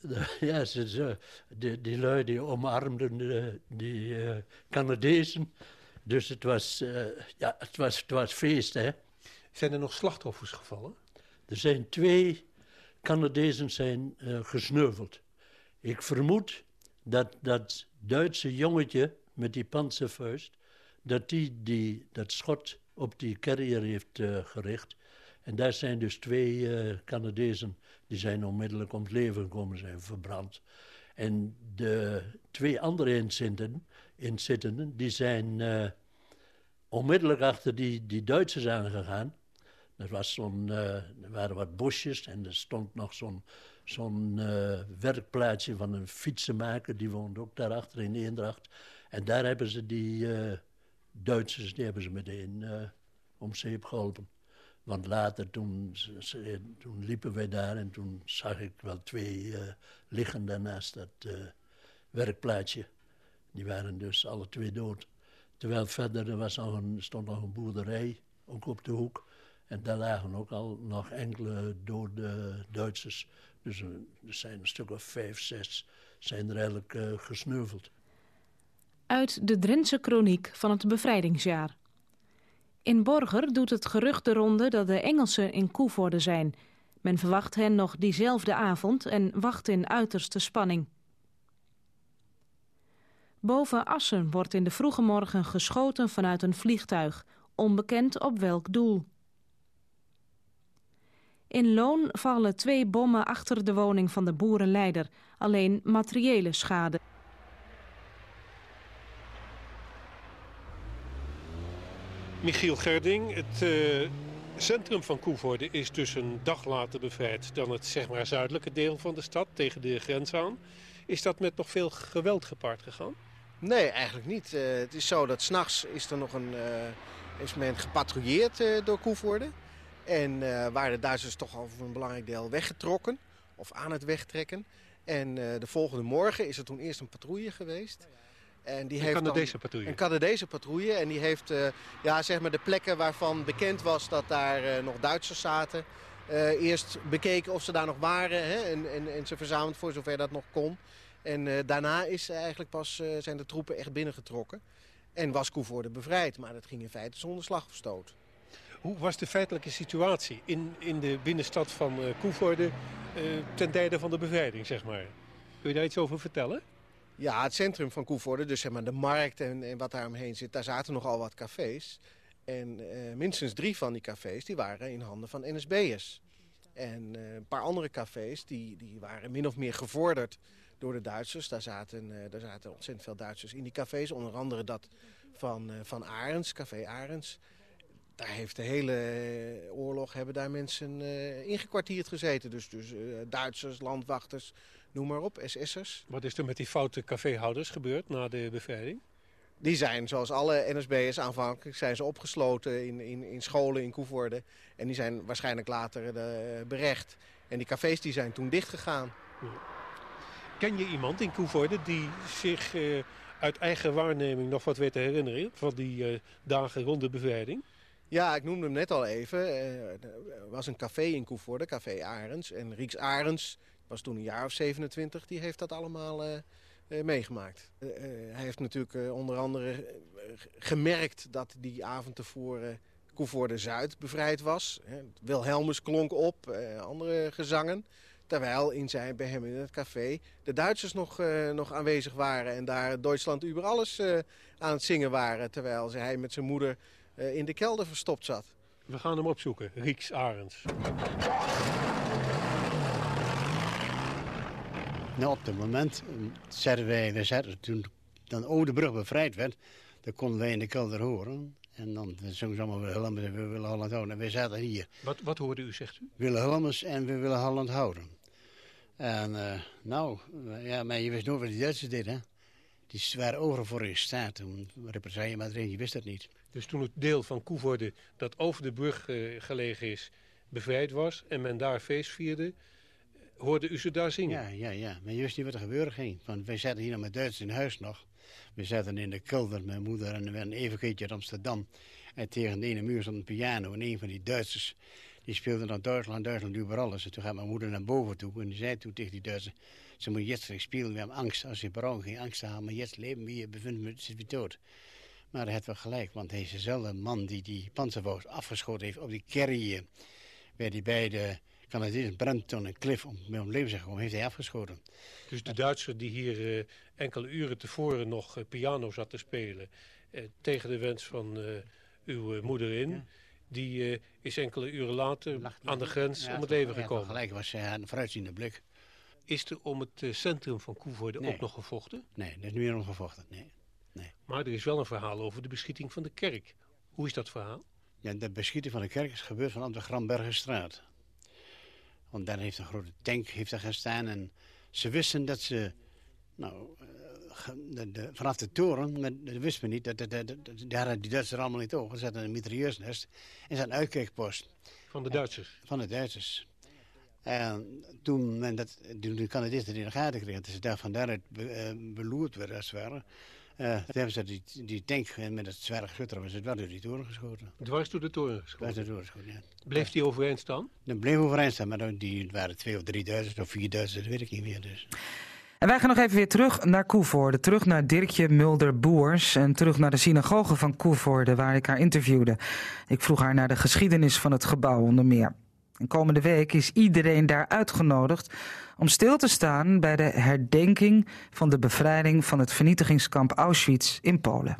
de, ja, ze, ze, die, die lui die omarmden de, die Canadezen. Dus het was, ja, het was, het was feest, hè. Zijn er nog slachtoffers gevallen? Er zijn twee Canadezen zijn uh, gesneuveld. Ik vermoed dat dat Duitse jongetje met die panzervuist, dat die, die dat schot op die carrier heeft uh, gericht. En daar zijn dus twee uh, Canadezen, die zijn onmiddellijk om het leven gekomen, zijn verbrand. En de twee andere inzittenden, inzittenden die zijn onmiddellijk achter die, die Duitsers aangegaan. Er, was zo'n, er waren wat bosjes en er stond nog zo'n zo'n uh, werkplaatsje van een fietsenmaker. Die woonde ook daarachter in Eendracht. En daar hebben ze die uh, Duitsers, die hebben ze meteen om zeep geholpen. Want later, toen, toen liepen wij daar en toen zag ik wel twee liggen daarnaast dat werkplaatsje. Die waren dus alle twee dood. Terwijl verder er was nog een, stond nog een boerderij, ook op de hoek. En daar lagen ook al nog enkele dode Duitsers. Dus er zijn een stuk of vijf, zes zijn er eigenlijk uh, gesneuveld. Uit de Drentse kroniek van het bevrijdingsjaar. In Borger doet het gerucht de ronde dat de Engelsen in Koevoorde zijn. Men verwacht hen nog diezelfde avond en wacht in uiterste spanning. Boven Assen wordt in de vroege morgen geschoten vanuit een vliegtuig, onbekend op welk doel. In Loon vallen twee bommen achter de woning van de boerenleider. Alleen materiële schade. Michiel Gerding, het uh, centrum van Koevoorde is dus een dag later bevrijd dan het zeg maar zuidelijke deel van de stad, tegen de grens aan. Is dat met nog veel geweld gepaard gegaan? Nee, eigenlijk niet. Uh, het is zo dat s'nachts is er nog een, uh, is men gepatrouilleerd door Koevoorde. En uh, waren de Duitsers toch al voor een belangrijk deel weggetrokken. Of aan het wegtrekken. En uh, de volgende morgen is er toen eerst een patrouille geweest. En die een heeft Canadese patrouille? Een Canadese patrouille. En die heeft uh, ja, zeg maar de plekken waarvan bekend was dat daar nog Duitsers zaten... eerst bekeken of ze daar nog waren. Hè, en, en, en ze verzameld voor zover dat nog kon. En daarna is eigenlijk pas, zijn de troepen echt binnengetrokken. En was Koevoorde bevrijd. Maar dat ging in feite zonder slag of stoot. Hoe was de feitelijke situatie in, in de binnenstad van uh, Koevoorde uh, ten tijde van de bevrijding, zeg maar? Kun je daar iets over vertellen? Ja, het centrum van Koevoorde, dus zeg maar de markt en, en wat daar omheen zit, daar zaten nogal wat cafés. En uh, minstens drie van die cafés die waren in handen van NSB'ers. En een paar andere cafés die, die waren min of meer gevorderd door de Duitsers. Daar zaten, daar zaten ontzettend veel Duitsers in die cafés. Onder andere dat van, van Arends, Café Arends. Daar heeft de hele oorlog hebben daar mensen ingekwartierd gezeten. Dus, dus Duitsers, landwachters, noem maar op, SS'ers. Wat is er met die foute caféhouders gebeurd na de bevrijding? Die zijn, zoals alle NSB'ers aanvankelijk, zijn ze opgesloten in, in, in scholen in Koevoorde. En die zijn waarschijnlijk later uh, berecht. En die cafés die zijn toen dichtgegaan. Ken je iemand in Koevoorde die zich uh, uit eigen waarneming nog wat weet te herinneren van die uh, dagen rond de bevrijding? Ja, ik noemde hem net al even. er was een café in Koevoorde, Café Arends. En Rieks Arends was toen een jaar of 27, die heeft dat allemaal uh, uh, meegemaakt. Hij heeft natuurlijk onder andere gemerkt dat die avond tevoren Koevoorde Zuid bevrijd was. Wilhelmus klonk op, andere gezangen. Terwijl in zijn, bij hem in het café de Duitsers nog, nog aanwezig waren. En daar Duitsland über alles aan het zingen waren. Terwijl hij met zijn moeder in de kelder verstopt zat. We gaan hem opzoeken, Rieks Arends. Nou, op het moment zetten wij, we zetten, toen dan Oude Brug bevrijd werd, dan konden wij in de kelder horen. En dan zongen ze allemaal Wilhelmus en we willen Holland houden. En wij zaten hier. Wat, wat hoorde u, zegt u? Wilhelmus en we willen Holland houden. En uh, nou, ja, maar je wist nooit wat die Duitsers deden, hè? Die waren over voor je staat. Toen represaille maar je wist dat niet. Dus toen het deel van Koevoorde dat over de brug uh, gelegen is, bevrijd was en men daar feest vierde, hoorde u ze daar zingen? Ja, ja, ja. Maar je wist niet wat er gebeuren ging. Want wij zaten hier nog met Duits in huis nog. We zaten in de kelder, mijn moeder en we een even keertje uit Amsterdam. En tegen de ene muur stond een piano. En een van die Duitsers, die speelde dan Duitsland, Duitsland over alles. En toen gaat mijn moeder naar boven toe. En die zei toen tegen die Duitsers, ze moeten jetzt spelen, we hebben angst. Als je brouwen geen angst te hebben, maar jetzt leven we hier, bevinden we zit we dood. Maar hij had wel gelijk, want dezelfde man die die panzervogels afgeschoten heeft op die kerrie. Bij die beide Canadees Brenton en Cliff om om leven zijn gekomen, heeft hij afgeschoten. Dus de Duitser die hier uh, enkele uren tevoren nog uh, piano zat te spelen... Uh, tegen de wens van uw moeder in... Ja. die is enkele uren later Lacht aan de grens ja, om het leven gekomen. gelijk was hij een vooruitziende blik. Is er om het centrum van Koevoorde nee. ook nog gevochten? Nee, er is niet meer om gevochten, nee. nee. Maar er is wel een verhaal over de beschieting van de kerk. Hoe is dat verhaal? Ja, de beschieting van de kerk is gebeurd vanaf de Grambergenstraat. Want daar heeft een grote tank heeft daar gestaan. En ze wisten dat ze... Nou, de, de, vanaf de toren, maar dat wisten we niet. Dat, daar hadden die Duitsers allemaal niet over. Ze zaten een mitrailleursnest en ze een uitkijkpost. Van de Duitsers? Van de Duitsers. En toen men dat, de Canadisten in de gaten kregen, dat ze daar van daaruit be, uh, beloerd werden als het ware... Uh, toen hebben ze die, die tank met het zware geschutter was het wel door die toren geschoten. Dwars door de toren geschoten? Dwars door de toren geschoten, ja. Bleef die overeind staan? Dat bleef overeind staan, maar die waren twee of drieduizend of vierduizend, dat weet ik niet meer. Dus. En wij gaan nog even weer terug naar Koevoorde. Terug naar Dirkje Mulder-Boers. En terug naar de synagoge van Koevoorde, waar ik haar interviewde. Ik vroeg haar naar de geschiedenis van het gebouw onder meer. En komende week is iedereen daar uitgenodigd om stil te staan bij de herdenking van de bevrijding van het vernietigingskamp Auschwitz in Polen.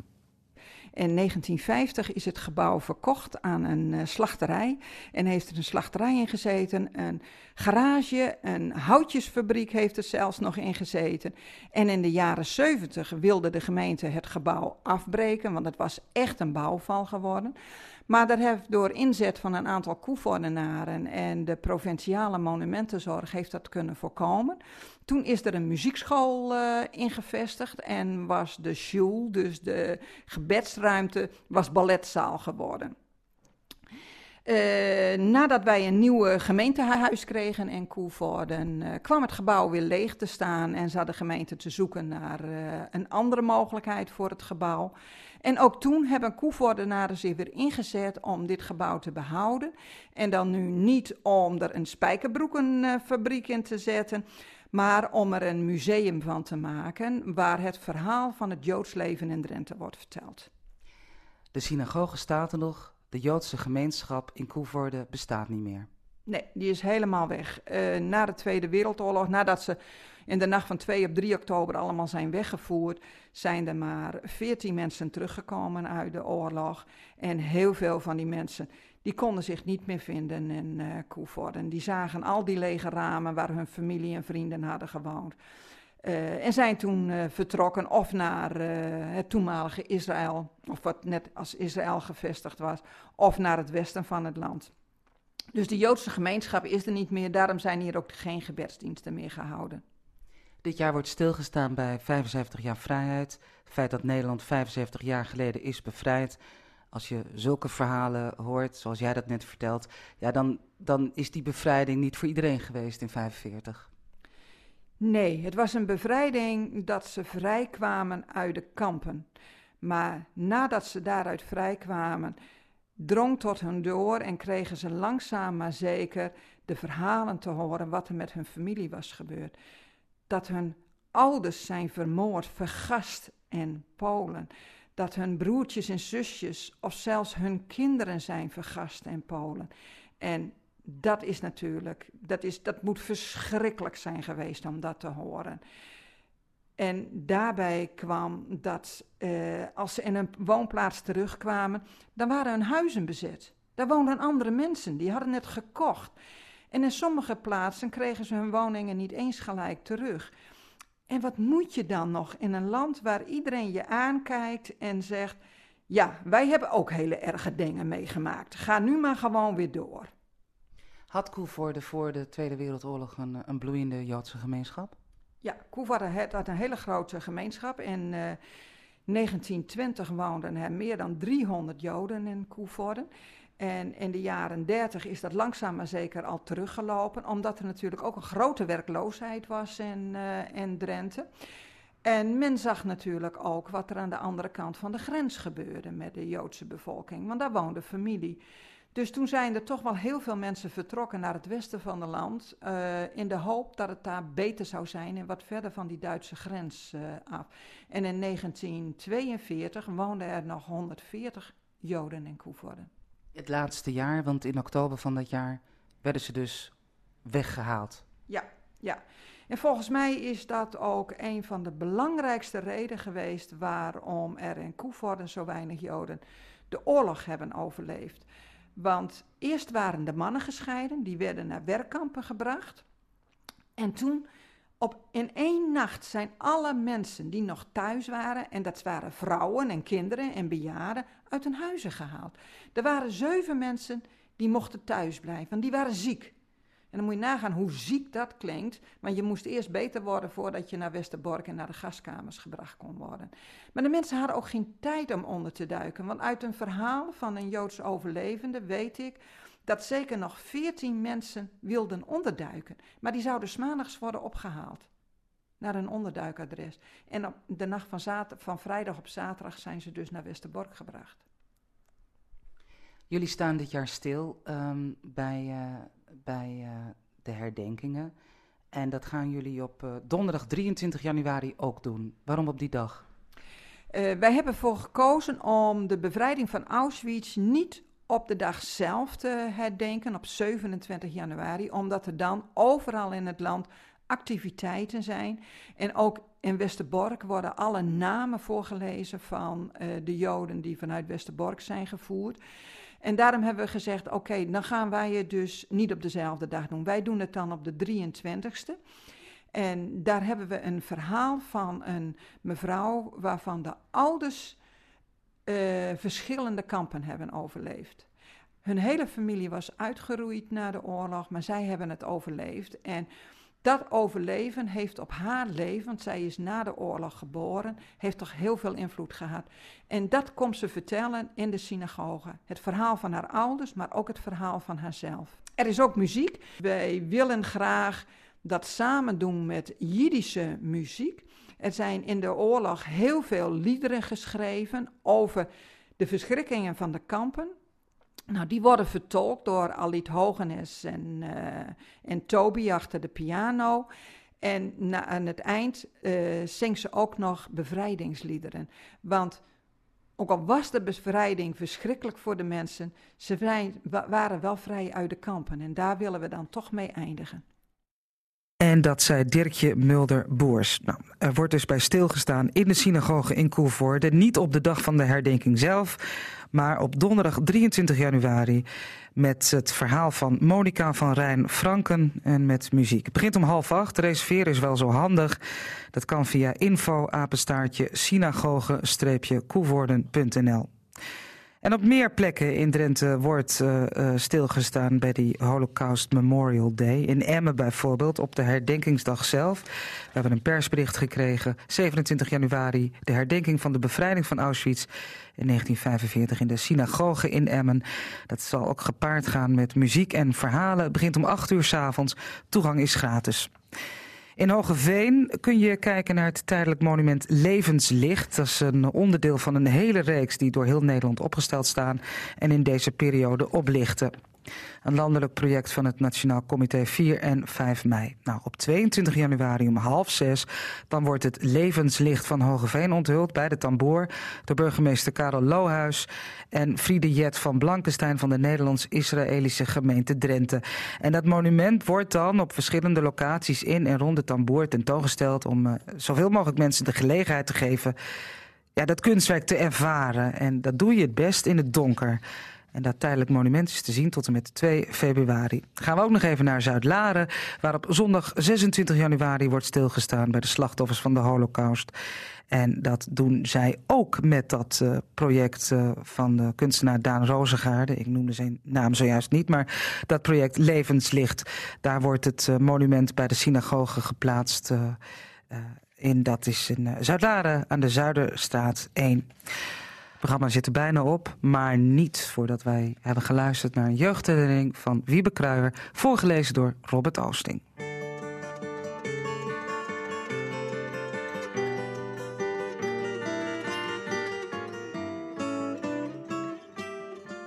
In 1950 is het gebouw verkocht aan een uh, slachterij. En heeft er een slachterij in gezeten, een garage, een houtjesfabriek heeft er zelfs nog in gezeten. En in de jaren 70 wilde de gemeente het gebouw afbreken, want het was echt een bouwval geworden. Maar dat heeft door inzet van een aantal koevoordenaren en de provinciale monumentenzorg heeft dat kunnen voorkomen. Toen is er een muziekschool uh, ingevestigd en was de shul, dus de gebedsruimte, was balletzaal geworden. Uh, nadat wij een nieuwe gemeentehuis kregen in Koevoorden, uh, kwam het gebouw weer leeg te staan en zat de gemeente te zoeken naar een andere mogelijkheid voor het gebouw. En ook toen hebben Koevoordenaren zich weer ingezet om dit gebouw te behouden. En dan nu niet om er een spijkerbroekenfabriek in te zetten, maar om er een museum van te maken waar het verhaal van het Joods leven in Drenthe wordt verteld. De synagoge staat er nog, De Joodse gemeenschap in Koevoorde bestaat niet meer. Nee, die is helemaal weg. Uh, na de Tweede Wereldoorlog, nadat ze in de nacht van 2 op 3 oktober allemaal zijn weggevoerd, zijn er maar 14 mensen teruggekomen uit de oorlog. En heel veel van die mensen die konden zich niet meer vinden in uh, Koevoorde. Die zagen al die lege ramen waar hun familie en vrienden hadden gewoond. Uh, en zijn toen uh, vertrokken of naar het toenmalige Israël, of wat net als Israël gevestigd was, of naar het westen van het land. Dus de Joodse gemeenschap is er niet meer, daarom zijn hier ook geen gebedsdiensten meer gehouden. Dit jaar wordt stilgestaan bij 75 jaar vrijheid. Het feit dat Nederland 75 jaar geleden is bevrijd. Als je zulke verhalen hoort, zoals jij dat net vertelt, ja, dan, dan is die bevrijding niet voor iedereen geweest in 45. Nee, het was een bevrijding dat ze vrijkwamen uit de kampen. Maar nadat ze daaruit vrijkwamen, drong tot hun door en kregen ze langzaam maar zeker de verhalen te horen wat er met hun familie was gebeurd. Dat hun ouders zijn vermoord, vergast in Polen. Dat hun broertjes en zusjes of zelfs hun kinderen zijn vergast in Polen. En dat is natuurlijk, dat, is, dat moet verschrikkelijk zijn geweest om dat te horen. En daarbij kwam dat uh, als ze in een woonplaats terugkwamen, dan waren hun huizen bezet. Daar woonden andere mensen, die hadden het gekocht. En in sommige plaatsen kregen ze hun woningen niet eens gelijk terug. En wat moet je dan nog in een land waar iedereen je aankijkt en zegt: Ja, wij hebben ook hele erge dingen meegemaakt. Ga nu maar gewoon weer door. Had Koevoorde voor de Tweede Wereldoorlog een, een bloeiende Joodse gemeenschap? Ja, Koevoorde had een hele grote gemeenschap. In uh, 1920 woonden er meer dan 300 Joden in Koevoorde. En in de jaren 30 is dat langzaam maar zeker al teruggelopen, omdat er natuurlijk ook een grote werkloosheid was in, uh, in Drenthe. En men zag natuurlijk ook wat er aan de andere kant van de grens gebeurde met de Joodse bevolking, want daar woonde familie. Dus toen zijn er toch wel heel veel mensen vertrokken naar het westen van het land. Uh, in de hoop dat het daar beter zou zijn en wat verder van die Duitse grens uh, af. En in 1942 woonden er nog 140 Joden in Koevoorde. Het laatste jaar, want in oktober van dat jaar werden ze dus weggehaald. Ja, ja. En volgens mij is dat ook een van de belangrijkste redenen geweest waarom er in Koevoorde zo weinig Joden de oorlog hebben overleefd. Want eerst waren de mannen gescheiden, die werden naar werkkampen gebracht. En toen, op, in één nacht, zijn alle mensen die nog thuis waren, en dat waren vrouwen en kinderen en bejaarden, uit hun huizen gehaald. Er waren zeven mensen die mochten thuis blijven, want die waren ziek. En dan moet je nagaan hoe ziek dat klinkt. Want je moest eerst beter worden voordat je naar Westerbork en naar de gaskamers gebracht kon worden. Maar de mensen hadden ook geen tijd om onder te duiken. Want uit een verhaal van een Joods overlevende weet ik dat zeker nog veertien mensen wilden onderduiken. Maar die zouden maandags worden opgehaald naar een onderduikadres. En op de nacht van, van vrijdag op zaterdag zijn ze dus naar Westerbork gebracht. Jullie staan dit jaar stil um, bij, uh, bij uh, de herdenkingen. En dat gaan jullie op uh, donderdag 23 januari ook doen. Waarom op die dag? wij hebben ervoor gekozen om de bevrijding van Auschwitz niet op de dag zelf te herdenken, op 27 januari, omdat er dan overal in het land activiteiten zijn. En ook in Westerbork worden alle namen voorgelezen van uh, de Joden die vanuit Westerbork zijn gevoerd. En daarom hebben we gezegd: oké, dan gaan wij het dus niet op dezelfde dag doen. Wij doen het dan op de 23ste. En daar hebben we een verhaal van een mevrouw waarvan de ouders uh, verschillende kampen hebben overleefd. Hun hele familie was uitgeroeid na de oorlog, maar zij hebben het overleefd. En dat overleven heeft op haar leven, want zij is na de oorlog geboren, heeft toch heel veel invloed gehad. En dat komt ze vertellen in de synagoge. Het verhaal van haar ouders, maar ook het verhaal van haarzelf. Er is ook muziek. Wij willen graag dat samen doen met Jiddische muziek. Er zijn in de oorlog heel veel liederen geschreven over de verschrikkingen van de kampen. Nou, die worden vertolkt door Alit Hogenes en, uh, en Toby achter de piano. En na, aan het eind uh, ze ook nog bevrijdingsliederen. Want Ook al was de bevrijding verschrikkelijk voor de mensen, ze waren wel vrij uit de kampen. En daar willen we dan toch mee eindigen. En dat zei Dirkje Mulder-Boers. Nou, er wordt dus bij stilgestaan in de synagoge in Koevoorde. Niet op de dag van de herdenking zelf, maar op donderdag 23 januari. Met het verhaal van Monica van Rijn Franken en met muziek. Het begint om half acht. Reserveren is wel zo handig. Dat kan via info apenstaartje synagoge-koevoorden.nl. En op meer plekken in Drenthe wordt uh, uh, stilgestaan bij die Holocaust Memorial Day. In Emmen bijvoorbeeld, op de herdenkingsdag zelf. We hebben een persbericht gekregen, 27 januari, de herdenking van de bevrijding van Auschwitz in 1945 in de synagoge in Emmen. Dat zal ook gepaard gaan met muziek en verhalen. Het begint om 8 uur s avonds. Toegang is gratis. In Hogeveen kun je kijken naar het tijdelijk monument Levenslicht. Dat is een onderdeel van een hele reeks die door heel Nederland opgesteld staan en in deze periode oplichten. Een landelijk project van het Nationaal Comité 4 en 5 mei. Nou, op 22 januari om half zes... dan wordt het levenslicht van Hogeveen onthuld bij de tamboer... door burgemeester Karel Lohuis en Friede Jet van Blankenstein... van de Nederlands-Israëlische gemeente Drenthe. En dat monument wordt dan op verschillende locaties in en rond de tamboer tentoongesteld... om uh, zoveel mogelijk mensen de gelegenheid te geven... Ja, dat kunstwerk te ervaren. En dat doe je het best in het donker. En dat tijdelijk monument is te zien tot en met 2 februari. Gaan we ook nog even naar Zuid-Laren, waar op zondag 26 januari wordt stilgestaan bij de slachtoffers van de Holocaust. En dat doen zij ook met dat uh, project uh, van de kunstenaar Daan Rozengaarde. Ik noemde zijn naam zojuist niet, maar dat project Levenslicht. Daar wordt het uh, monument bij de synagoge geplaatst. in, dat is in Zuid-Laren aan de Zuiderstraat 1 programma zit er bijna op, maar niet voordat wij hebben geluisterd naar een jeugdherinnering van Wiebe Kruijer, voorgelezen door Robert Oosting.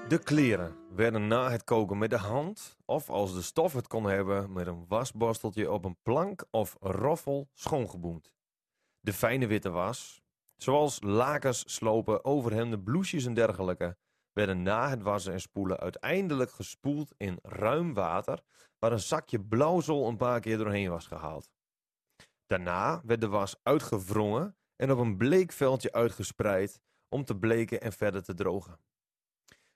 De kleren werden na het koken met de hand, of als de stof het kon hebben, met een wasborsteltje op een plank of roffel schoongeboend. De fijne witte was, Zoals lakens, slopen, overhemden, bloesjes en dergelijke werden na het wassen en spoelen uiteindelijk gespoeld in ruim water waar een zakje blauwzol een paar keer doorheen was gehaald. Daarna werd de was uitgewrongen en op een bleek veldje uitgespreid om te bleken en verder te drogen.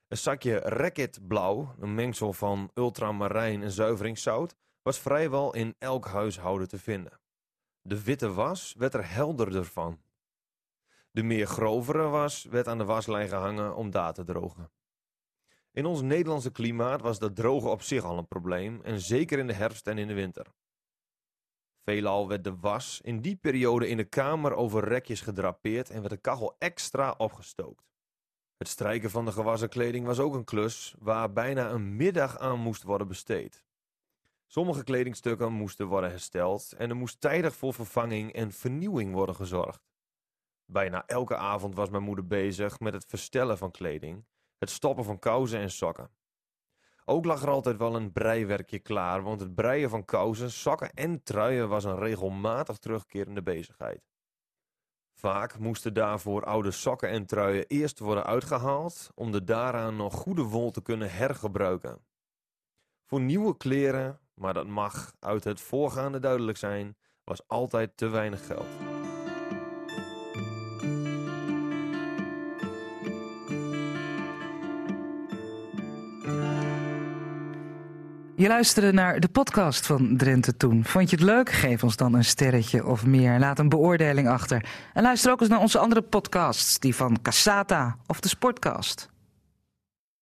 Een zakje Racket blauw, een mengsel van ultramarijn en zuiveringszout, was vrijwel in elk huishouden te vinden. De witte was werd er helderder van. De meer grovere was werd aan de waslijn gehangen om daar te drogen. In ons Nederlandse klimaat was dat drogen op zich al een probleem, en zeker in de herfst en in de winter. Veelal werd de was in die periode in de kamer over rekjes gedrapeerd en werd de kachel extra opgestookt. Het strijken van de gewassen kleding was ook een klus waar bijna een middag aan moest worden besteed. Sommige kledingstukken moesten worden hersteld en er moest tijdig voor vervanging en vernieuwing worden gezorgd. Bijna elke avond was mijn moeder bezig met het verstellen van kleding, het stoppen van kousen en sokken. Ook lag er altijd wel een breiwerkje klaar, want het breien van kousen, sokken en truien was een regelmatig terugkerende bezigheid. Vaak moesten daarvoor oude sokken en truien eerst worden uitgehaald om de daaraan nog goede wol te kunnen hergebruiken. Voor nieuwe kleren, maar dat mag uit het voorgaande duidelijk zijn, was altijd te weinig geld. Je luisterde naar de podcast van Drenthe Toen. Vond je het leuk? Geef ons dan een sterretje of meer. Laat een beoordeling achter. En luister ook eens naar onze andere podcasts, die van Cassata of de Sportcast.